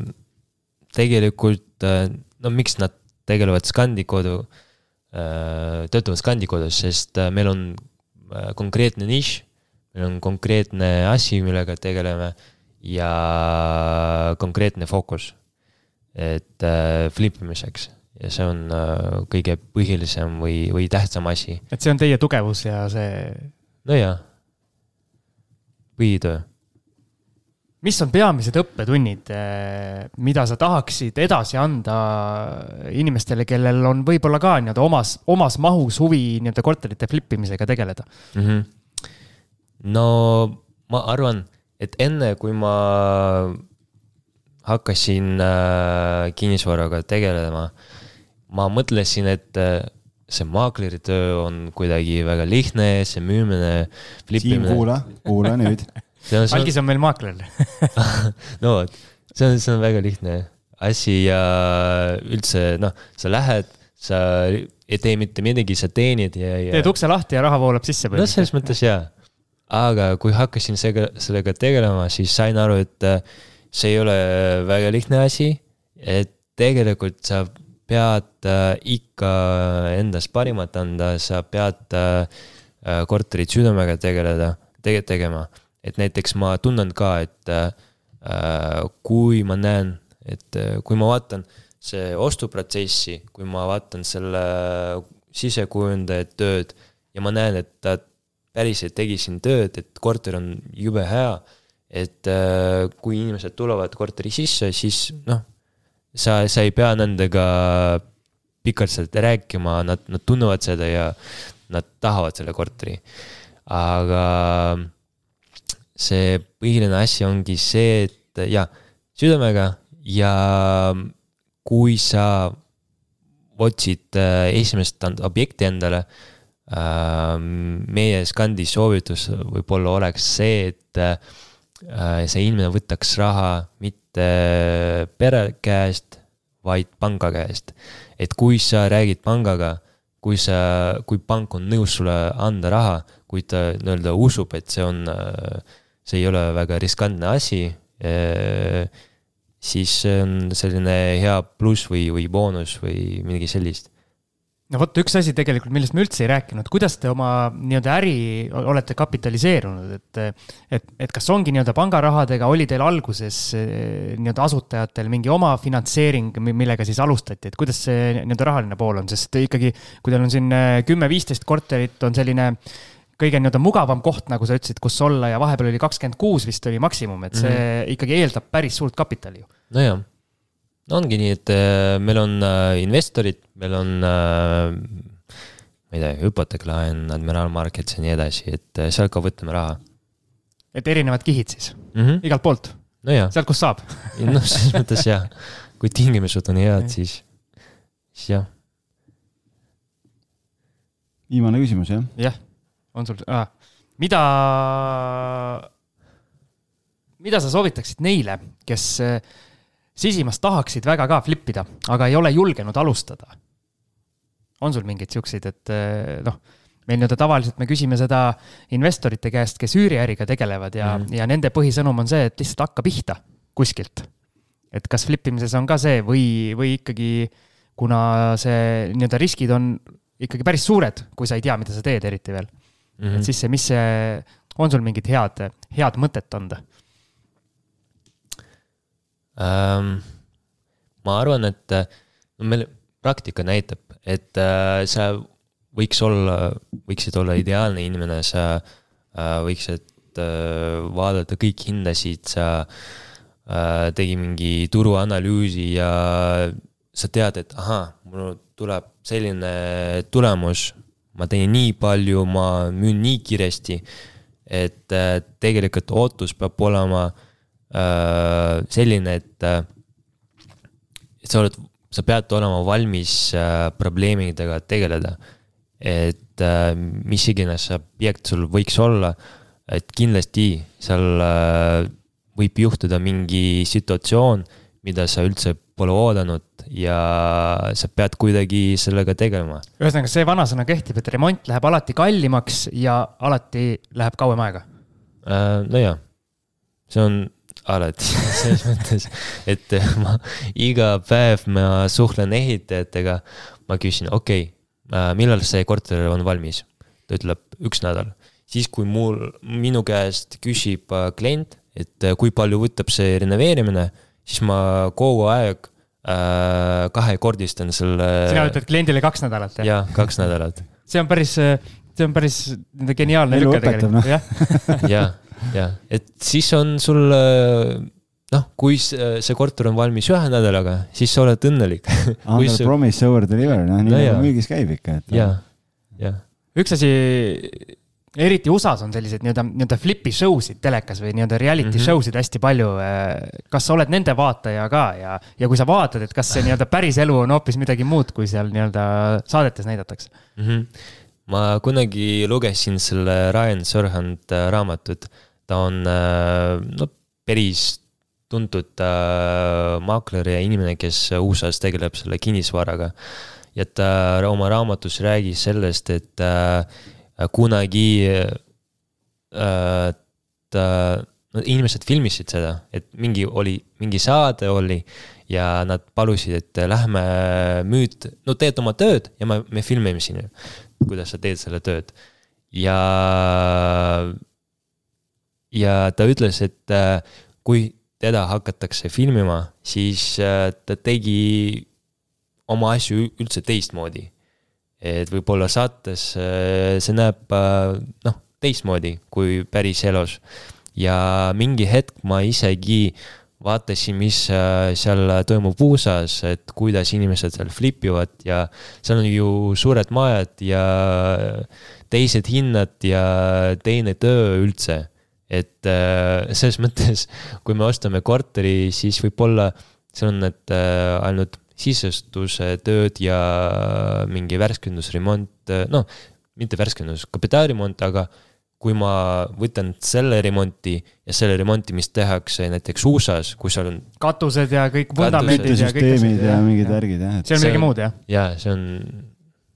tegelikult äh, no miks nad tegelevad Scandikodu äh,, töötavad Scandikodus, sest äh, meil on äh, konkreetne nišš, meil on konkreetne asi, millega tegeleme ja konkreetne fookus et äh, flipimiseks ja see on äh, kõige põhilisem või, või tähtsam asi. et see on teie tugevus ja see, nojah, põhitöö. mis on peamised õppetunnid, mida sa tahaksid edasi anda inimestele, kellel on võib-olla ka nii-öelda omas, omas mahus huvi nii-öelda korterite flippimisega tegeleda? mm. -hmm. No ma arvan, et enne kui ma hakkasin äh, kinnisvaraga tegelema, ma mõtlesin, et äh, see maakleri töö on kuidagi väga lihtne, see müümine, Siim, flipimine. kuula, kuula nüüd. algis on meil maakler. no vot, see on, see on väga lihtne asi ja üldse noh, sa lähed, sa ei tee mitte midagi, sa teenid ja, ja. teed ukse lahti ja raha voolab sisse. no selles mõttes jaa, aga kui hakkasin sellega, sellega tegelema, siis sain aru, et äh, see ei ole väga lihtne asi, et tegelikult sa pead äh, ikka endast parimat anda, sa pead äh, korterit südamega tegeleda, tege-, tegema. et näiteks ma tunnen ka, et kui ma näen, et kui ma vaatan see ostuprotsessi, kui ma vaatan selle sisekujundaja tööd ja ma näen, et ta päriselt tegi siin tööd, et korter on jube hea, et kui inimesed tulevad korteri sisse, siis noh, sa, sa ei pea nendega pikalt sealt rääkima, nad, nad tunnevad seda ja nad tahavad selle korteri. aga see põhiline asi ongi see, et jah, südamega ja kui sa otsid äh, esimest objekti endale, ähm, meie Skandi soovitus võib-olla oleks see, et äh, see inimene võtaks raha mitte pere käest, vaid panga käest. et kui sa räägid pangaga, kui sa, kui pank on nõus sulle anda raha, kui ta nii-öelda usub, et see on, äh, see ei ole väga riskantne asi siis see on selline hea pluss või, või boonus või midagi sellist no vot, üks asi tegelikult, millest me üldse ei rääkinud, kuidas te oma nii-öelda äri olete kapitaliseerunud, et, et, et kas ongi nii-öelda pangarahadega, oli teil alguses eh, nii-öelda asutajatel mingi oma finantseering, millega siis alustati, et kuidas see nii-öelda rahaline pool on, sest ikkagi, kui teil on siin eh, kümme-viisteist korterit, on selline kõige nii-öelda mugavam koht, nagu sa ütlesid, kus olla ja vahepeal oli kakskümmend kuus vist oli maksimum, et see mm -hmm. ikkagi eeldab päris suurt kapitali ju. nojah, ongi nii, et äh, meil on äh, investorid, meil on äh, ma ei tea, hüpoteeklaen, Admiral Markets ja nii edasi, et sealt ka võtame raha. et erinevad kihid siis mm, -hmm. igalt poolt no? sealt, kust saab noh, selles mõttes jah, kui tingimused on head, siis, siis jah. viimane küsimus, jah? jah on sul ah,, mida, mida sa soovitaksid neile, kes sisimas tahaksid väga ka flip ida, aga ei ole julgenud alustada? on sul mingeid siukseid, et eh, noh, meil nii-öelda tavaliselt me küsime seda investorite käest, kes üüriäriga tegelevad ja mm, -hmm. ja nende põhisõnum on see, et lihtsalt hakka pihta kuskilt. et kas flip imises on ka see või, või ikkagi kuna see nii-öelda riskid on ikkagi päris suured, kui sa ei tea, mida sa teed, eriti veel mm. -hmm. et siis see, mis see, on sul mingit head, head mõtet anda ähm,? ma arvan, et no meil praktika näitab, et äh, sa võiks olla, võiksid olla ideaalne inimene, sa äh, võiksid äh, vaadata kõiki hindasid, sa äh, tegi mingi turuanalüüsi ja sa tead, et ahah, mul tuleb selline tulemus ma teen nii palju, ma müün nii kiiresti, et äh, tegelikult ootus peab olema äh, selline, et äh, et sa oled, sa pead olema valmis probleemidega tegeleda. et mis iganes objekt sul võiks olla, et kindlasti seal võib juhtuda mingi situatsioon, mida sa üldse pole oodanud ja sa pead kuidagi sellega tegelema. ühesõnaga, see vanasõna kehtib, et remont läheb alati kallimaks ja alati läheb kauem aega äh,. nojah, see on alati selles mõttes, et ma iga päev ma suhtlen ehitajatega, ma küsin, okei okay,, äh, millal see korter on valmis? ta ütleb üks nädal. siis, kui mul, minu käest küsib äh, klient, et äh, kui palju võtab see renoveerimine, siis ma kogu aeg äh, kahekordistan selle. sina ütled kliendile kaks nädalat, jah? jah, kaks nädalat. see on päris, see on päris geniaalne lüke tegelikult, jah. jah, jah, et siis on sul noh, kui see korter on valmis ühe nädalaga, siis sa oled õnnelik. Under see... promise over deliver, noh nii no, nagu müügis käib ikka, et. jah, jah. üks asi eriti USA-s on selliseid nii-öelda, nii-öelda flip'i show sid telekas või nii-öelda reality mm -hmm. show sid hästi palju. kas sa oled nende vaataja ka ja, ja kui sa vaatad, et kas see nii-öelda päris elu on hoopis midagi muud, kui seal nii-öelda saadetes näidatakse mm? -hmm. ma kunagi lugesin selle Ryan Serhant äh, raamatut, ta on äh, no päris tuntud äh, maakler ja inimene, kes USA-s tegeleb selle kinnisvaraga ja ta oma raamatus räägis sellest, et äh, kunagi ta, no inimesed filmisid seda, et mingi oli, mingi saade oli ja nad palusid, et lähme nüüd, no teed oma tööd ja me, me filmime sinu, kuidas sa teed selle tööd. ja, ja ta ütles, et äh, kui teda hakatakse filmima, siis äh, ta tegi oma asju üldse teistmoodi. et võib-olla saates äh, see näeb noh, teistmoodi kui päris elus. ja mingi hetk ma isegi vaatasin, mis seal toimub USA-s, et kuidas inimesed seal flip ivad ja seal on ju suured majad ja teised hinnad ja teine töö üldse et äh, selles mõttes, kui me ostame korteri, siis võib-olla seal on need äh, ainult sisestuse tööd ja mingi värskendusremont, äh, noh, mitte värskendus, kapitaalremont, aga kui ma võtan selle remonti ja selle remonti, mis tehakse näiteks USA-s, kus seal on. katused ja kõik vundamendid ja kõik asjad. ja mingid värgid jah. see on midagi muud jah? jaa, see on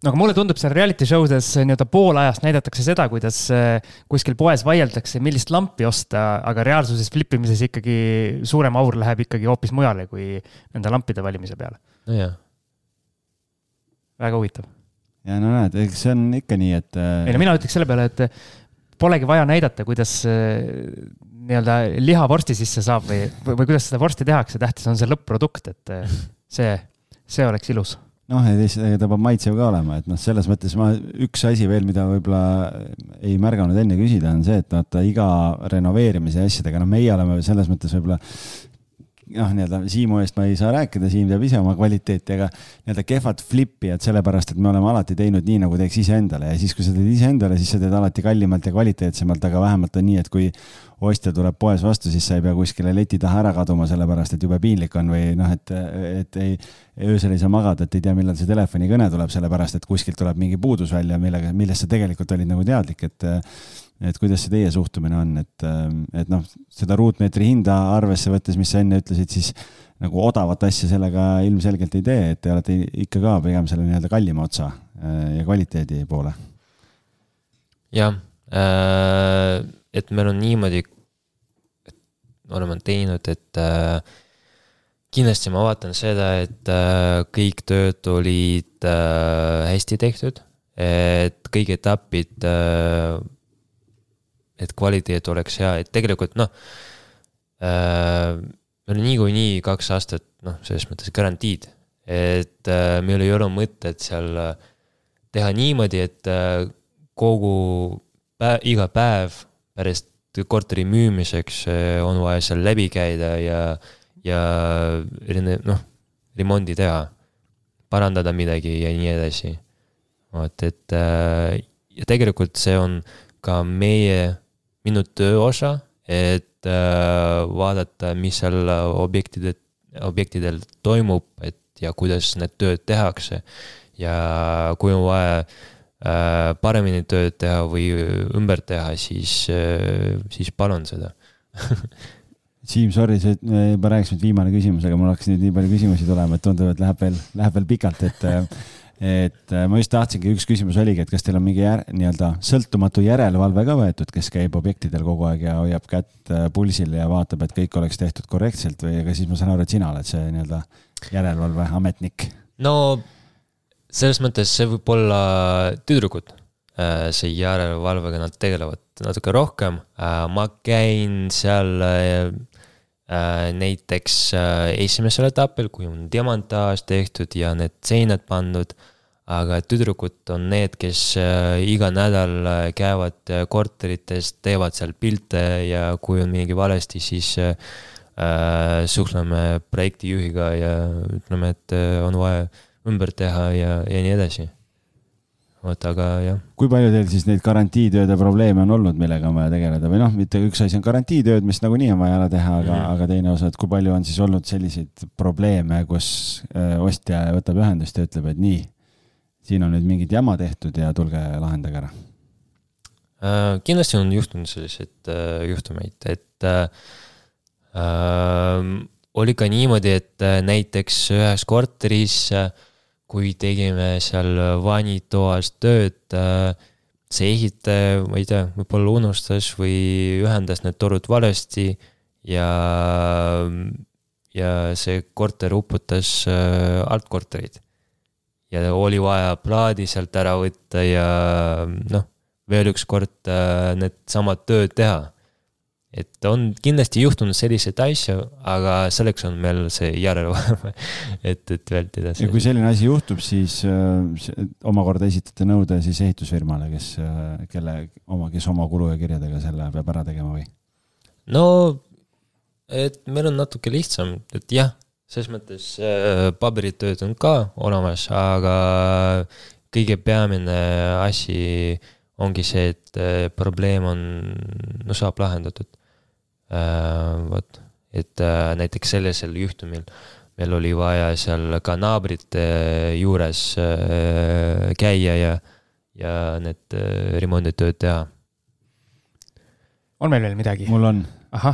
no aga mulle tundub seal reality show des nii-öelda pool ajast näidatakse seda, kuidas äh, kuskil poes vaieldakse, millist lampi osta, aga reaalsuses flip imises ikkagi suurem aur läheb ikkagi hoopis mujale kui nende lampide valimise peale. nojah. väga huvitav. ja no näed, eks see on ikka nii, et. ei no mina ütleks selle peale, et polegi vaja näidata, kuidas äh, nii-öelda liha vorsti sisse saab või, või, või kuidas seda vorsti tehakse, tähtis on see lõpp-produkt, et äh, see, see oleks ilus noh, ja teisalt ta peab maitsev ka olema, et noh, selles mõttes ma, üks asi veel, mida võib-olla ei märganud enne küsida, on see, et vaata iga renoveerimise asjadega, noh, meie oleme selles mõttes võib-olla noh, nii-öelda Siimu eest ma ei saa rääkida, Siim teab ise oma kvaliteeti, aga nii-öelda kehvad flipijad, sellepärast et me oleme alati teinud nii, nagu teeks iseendale. Ja siis, kui sa teed iseendale, siis sa teed alati kallimalt ja kvaliteetsemalt, aga vähemalt on nii, et kui ostja tuleb poes vastu, siis sa ei pea kuskile leti taha ära kaduma, sellepärast et jube piinlik on või noh, et, et ei, öösel ei saa magada, et ei tea, millal see telefonikõne tuleb, sellepärast et kuskilt tuleb mingi puudus välja, millega, millest sa tegelikult olid nagu teadlik, et et kuidas see teie suhtumine on, et, et noh, seda ruutmeetri hinda arvesse võttes, mis sa enne ütlesid, siis nagu odavat asja sellega ilmselgelt ei tee, et te olete ikka ka pigem selle nii-öelda kallima otsa ja kvaliteedi poole. jah äh,, et meil on niimoodi oleme teinud, et äh, kindlasti ma vaatan seda, et äh, kõik tööd olid äh, hästi tehtud, et kõik etapid äh,, et kvaliteet oleks hea, et tegelikult noh äh,, meil on niikuinii kaks aastat, noh, selles mõttes garantiid, et äh, meil ei ole mõtet seal äh, teha niimoodi, et äh, kogu päev, iga päev pärast korteri müümiseks eh, on vaja seal läbi käida ja, ja noh, remondi teha, parandada midagi ja nii edasi. vot, et äh, ja tegelikult see on ka meie, minu töö osa, et äh, vaadata, mis seal objektide, objektidel toimub, et ja kuidas need tööd tehakse. ja kui on vaja Äh, paremini tööd teha või ümber teha, siis, äh, siis palun seda Siim, sorry, see, rääkisime, et viimane küsimus, aga mul hakkas nüüd nii palju küsimusi tulema, et tundub, et läheb veel, läheb veel pikalt, et et ma just tahtsingi, üks küsimus oligi, et kas teil on mingi nii-öelda sõltumatu järelevalve ka võetud, kes käib objektidel kogu aeg ja hoiab kätt äh, pulsil ja vaatab, et kõik oleks tehtud korrektselt või, aga siis ma saan aru, et sina oled see nii-öelda järelevalveametnik? no selles mõttes see võib olla tüdrukud, äh, see järelevalvega nad tegelevad natuke rohkem, äh, ma käin seal äh, näiteks esimesel etapil, kui on demantaaž tehtud ja need seinad pandud, aga tüdrukud on need, kes iga nädal käivad korterites, teevad seal pilte ja kui on midagi valesti, siis suhtleme projektijuhiga ja ütleme, et on vaja ümber teha ja, ja nii edasi. vot, aga jah. kui palju teil siis neid garantiitööde probleeme on olnud, millega on vaja tegeleda või noh, mitte üks asi on garantiitööd, mis nagunii on vaja ära teha, aga mm, -hmm. aga teine osa, et kui palju on siis olnud selliseid probleeme, kus äh, ostja võtab ühendust ja ütleb, et nii, siin on nüüd mingit jama tehtud ja tulge lahendage ära äh,? kindlasti on juhtunud selliseid äh, juhtumeid, et äh, äh, oli ka niimoodi, et äh, näiteks ühes korteris äh, kui tegime seal vanitoas tööd äh, see ehitaja, ma ei tea, võib-olla unustas või ühendas need torud valesti ja, ja see korter uputas altkorterid. Ja oli vaja plaadi sealt ära võtta ja noh, veel üks kord äh, needsamad tööd teha et on kindlasti juhtunud selliseid asju, aga selleks on meil see järelevalve, et, et vältida. ja kui selline asi juhtub, siis äh, omakorda esitate nõude siis ehitusfirmale, kes äh,, kelle oma, kes oma kulu ja kirjadega selle peab ära tegema või? no, et meil on natuke lihtsam, et jah, selles mõttes äh, paberitööd on ka olemas, aga kõige peamine asi ongi see, et äh, probleem on, no saab lahendatud Äh, vot, et äh, näiteks sellisel juhtumil meil oli vaja seal ka naabrite juures äh, käia ja, ja need remonditööd teha. on meil veel midagi? mul on.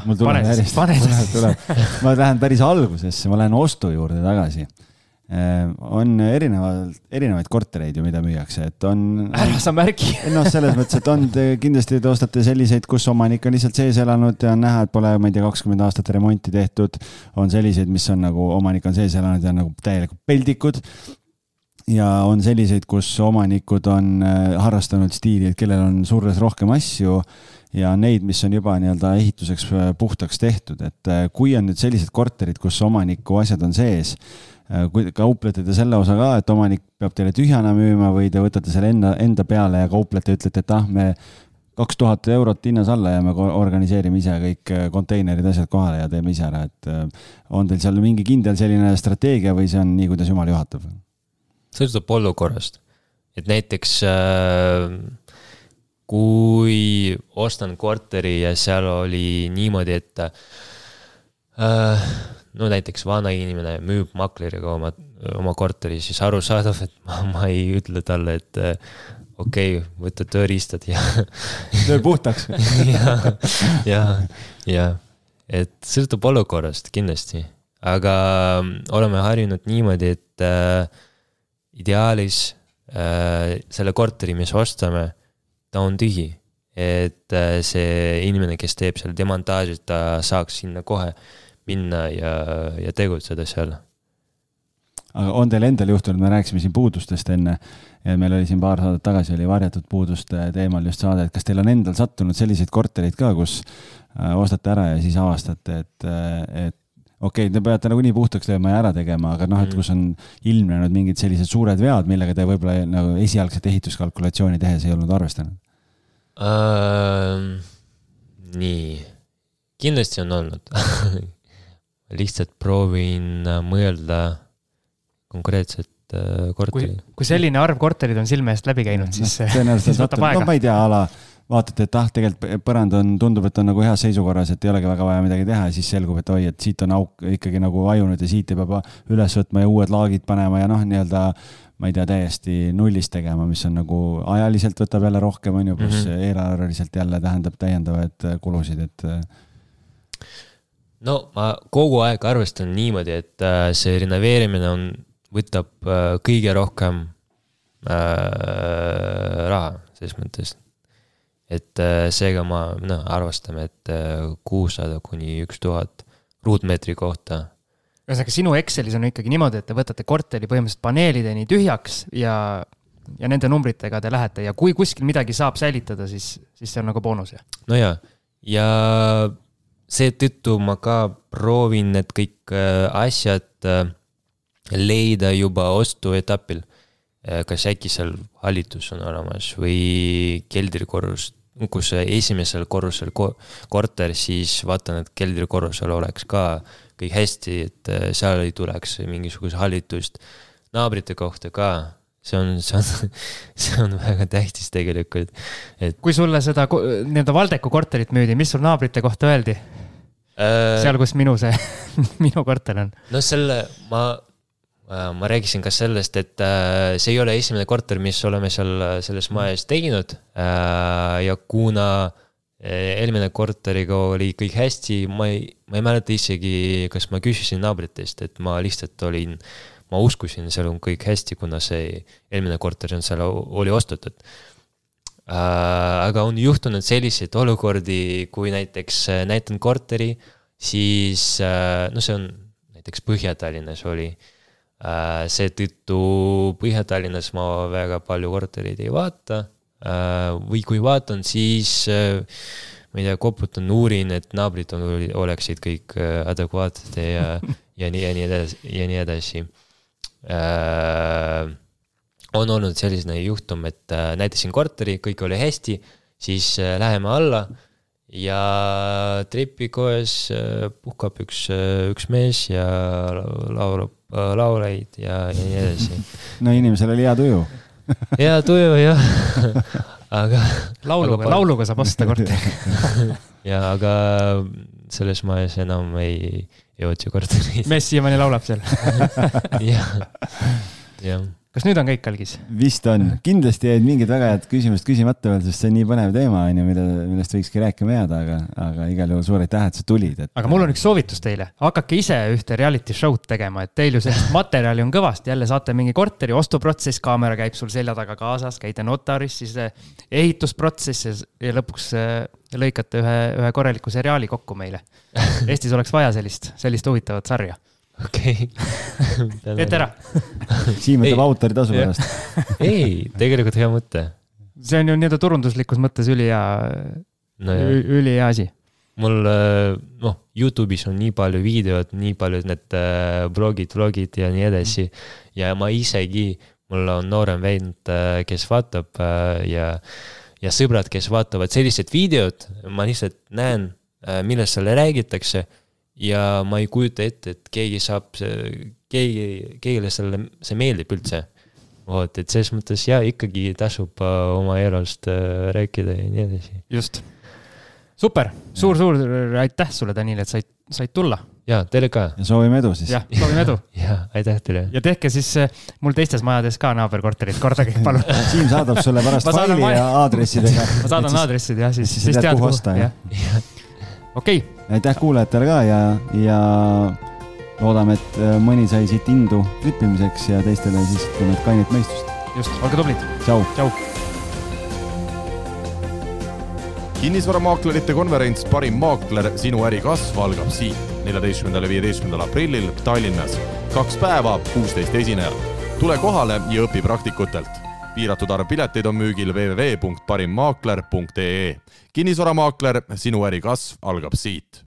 Mul tuleb järjest, tuleb, tuleb, ma lähen päris algusesse, ma lähen ostu juurde tagasi Äh, on erinevad, erinevaid kortereid ju, mida müüakse, et on. ära sa märgi. noh, selles mõttes, et on kindlasti te ostate selliseid, kus omanik on lihtsalt sees elanud ja on näha, et pole, ma ei tea, kakskümmend aastat remonti tehtud. on selliseid, mis on nagu omanik on sees elanud ja nagu täielikult peldikud. ja on selliseid, kus omanikud on äh, harrastanud stiili, et kellel on surres rohkem asju ja neid, mis on juba nii-öelda ehituseks äh, puhtaks tehtud, et kui on nüüd sellised korterid, kus omaniku asjad on sees Äh, kui kauplete te selle osa ka, et omanik peab teile tühjana müüma või te võtate selle enda, enda peale ja kauplete, ütlete, et ah, me kaks tuhat eurot hinnas alla ja me organiseerime ise kõik äh, konteinerid, asjad kohale ja teeme ise ära, et äh, on teil seal mingi kindel selline strateegia või see on nii, kuidas jumal juhatab? sõltub olukorrast, et näiteks kui ostan korteri ja seal oli niimoodi, et äh, no näiteks vana inimene müüb makleriga oma, oma korteri, siis arusaadav, et ma, ma ei ütle talle, et äh, okei okay,, võta tööriistad ja töö puhtaks. Ja, ja, ja, et sõltub olukorrast kindlasti, aga ähm, oleme harjunud niimoodi, et äh, ideaalis äh, selle korteri, mis ostame, ta on tühi. et äh, see inimene, kes teeb selle demontaaži, ta saaks sinna kohe minna ja, ja tegutseda seal. aga on teil endal juhtunud, me rääkisime siin puudustest enne ja meil oli siin paar saadet tagasi oli varjatud puuduste teemal just saade, et kas teil on endal sattunud selliseid korterid ka, kus äh, ostate ära ja siis avastate, et, äh, et okei okay,, te peate nagunii puhtaks lööma ja ära tegema, aga noh, et mm. kus on ilmnenud mingid sellised suured vead, millega te võib-olla nagu esialgset ehituskalkulatsiooni tehes ei olnud arvestanud uh,? nii, kindlasti on olnud lihtsalt proovin äh, mõelda konkreetset äh, korterit. kui selline arv korterid on silme eest läbi käinud, siis no,. tõenäoliselt satub, no ma ei tea, a la vaatate, et ah, tegelikult põrand on, tundub, et on nagu heas seisukorras, et ei olegi väga vaja midagi teha ja siis selgub, et oi, et siit on auk ikkagi nagu vajunud ja siit ei pea üles võtma ja uued laagid panema ja noh, nii-öelda ma ei tea, täiesti nullist tegema, mis on nagu ajaliselt võtab jälle rohkem, on ju, pluss mm -hmm. eelarveliselt jälle tähendab täiendavaid kulusid, et no ma kogu aeg arvestan niimoodi, et äh, see renoveerimine on, võtab äh, kõige rohkem äh, raha, selles mõttes. Et äh, seega ma, noh, arvestame, et äh, kuussada kuni üks tuhat ruutmeetri kohta. ühesõnaga, sinu Excelis on ikkagi niimoodi, et te võtate korteri põhimõtteliselt paneelideni tühjaks ja, ja nende numbritega te lähete ja kui kuskil midagi saab säilitada, siis, siis see on nagu boonus, jah? no jaa, ja, seetõttu ma ka proovin need kõik äh, asjad leida juba ostuetapil. Kas äkki seal hallitus on olemas või keldrikorrus, kus esimesel korrusel ko korter, siis vaatan, et keldrikorrusel oleks ka kõik hästi, et seal ei tuleks mingisugust hallitust. naabrite kohta ka see on, see on, see on väga tähtis tegelikult, et. kui sulle seda nii-öelda Valdeku korterit müüdi, mis sul naabrite kohta öeldi? äh,. seal, kus minu see minu korter on. no selle, ma, äh, ma rääkisin ka sellest, et äh, see ei ole esimene korter, mis oleme seal äh, selles majas teinud äh,. ja kuna äh, eelmine korteriga oli kõik hästi, ma ei, ma ei mäleta isegi, kas ma küsisin naabritest, et ma lihtsalt olin ma uskusin, seal on kõik hästi, kuna see eelmine korter on seal, oli ostetud äh,. aga on juhtunud selliseid olukordi, kui näiteks äh, näitan korteri, siis äh, no see on näiteks Põhja-Tallinnas oli äh,. Seetõttu Põhja-Tallinnas ma väga palju kortereid ei vaata äh, või kui vaatan, siis äh, ma ei tea, koputan, uurin, et naabrid on, oleksid kõik äh, adekvaatsed ja, ja nii, ja nii edasi, ja nii edasi äh,. on olnud selline juhtum, et äh, näitasin korteri, kõik oli hästi, siis äh, läheme alla ja trepikojas äh, puhkab üks, äh, üks mees ja laulab äh, lauleid ja, ja nii edasi. no inimesel oli hea tuju hea tuju jah aga. lauluga, lauluga saab osta korteri ja aga selles majas enam ei, ei otsi korterit. mees siiamaani laulab seal jah, jah kas nüüd on kõik, Algis? vist on, kindlasti jäid mingid väga head küsimused küsimata veel, sest see on nii põnev teema, on ju, mille, millest võikski rääkima jääda, aga, aga igal juhul suur aitäh, et sa tulid et.... aga mul on üks soovitus teile, hakake ise ühte reality show'd tegema, et teil ju sellist materjali on kõvasti, jälle saate mingi korteri ostuprotsess, kaamera käib sul selja taga kaasas, käite notaris, siis eh, ehitusprotsess ja lõpuks eh, lõikate ühe, ühe korraliku seriaali kokku meile. Eestis oleks vaja sellist, sellist huvitavat sarja okei okay. teete ära Siim võtab autoritasu pärast ei, tegelikult hea mõte. see on ju nii-öelda turunduslikus mõttes ülihea no, ülihea asi. mul äh, noh, Youtube'is on nii palju videot, nii paljud need äh, blogid, vlogid ja nii edasi. ja ma isegi, mul on noorem vend, äh, kes vaatab ja, ja sõbrad, kes vaatavad sellised videod, ma lihtsalt näen, millest seal räägitakse ja ma ei kujuta ette, et keegi saab, keegi, kellele selle, see meeldib üldse. vot, et selles mõttes jaa, ikkagi tasub äh, oma elust äh, rääkida ja nii edasi. just. super suur,, suur-suur aitäh sulle, Daniel, et said, said tulla. ja teile ka. ja soovime edu siis. jah, soovime edu ja aitäh teile. ja tehke siis äh, mul teistes majades ka naaberkorterid korda kõik, palun Siim saadab sulle pärast faili ja aadressidega. ma saadan aadressid jah, siis, siis, siis tead, kuhu osta. okei okay aitäh kuulajatele ka ja, ja loodame, et äh, mõni sai siit indu flippimiseks ja teistele siis ütleme, et kainet mõistust. just, olge tublid. tšau. tšau. kinnisvaramaaklerite konverents Parim maakler, sinu äri kasv algab siit, neljateistkümnendal ja viieteistkümnendal aprillil Tallinnas. kaks päeva, kuusteist esinejat. tule kohale ja õpi praktikutelt piiratud arv pileteid on müügil www.parimmaakler.ee. kinnisvaramaakler, sinu äri kasv algab siit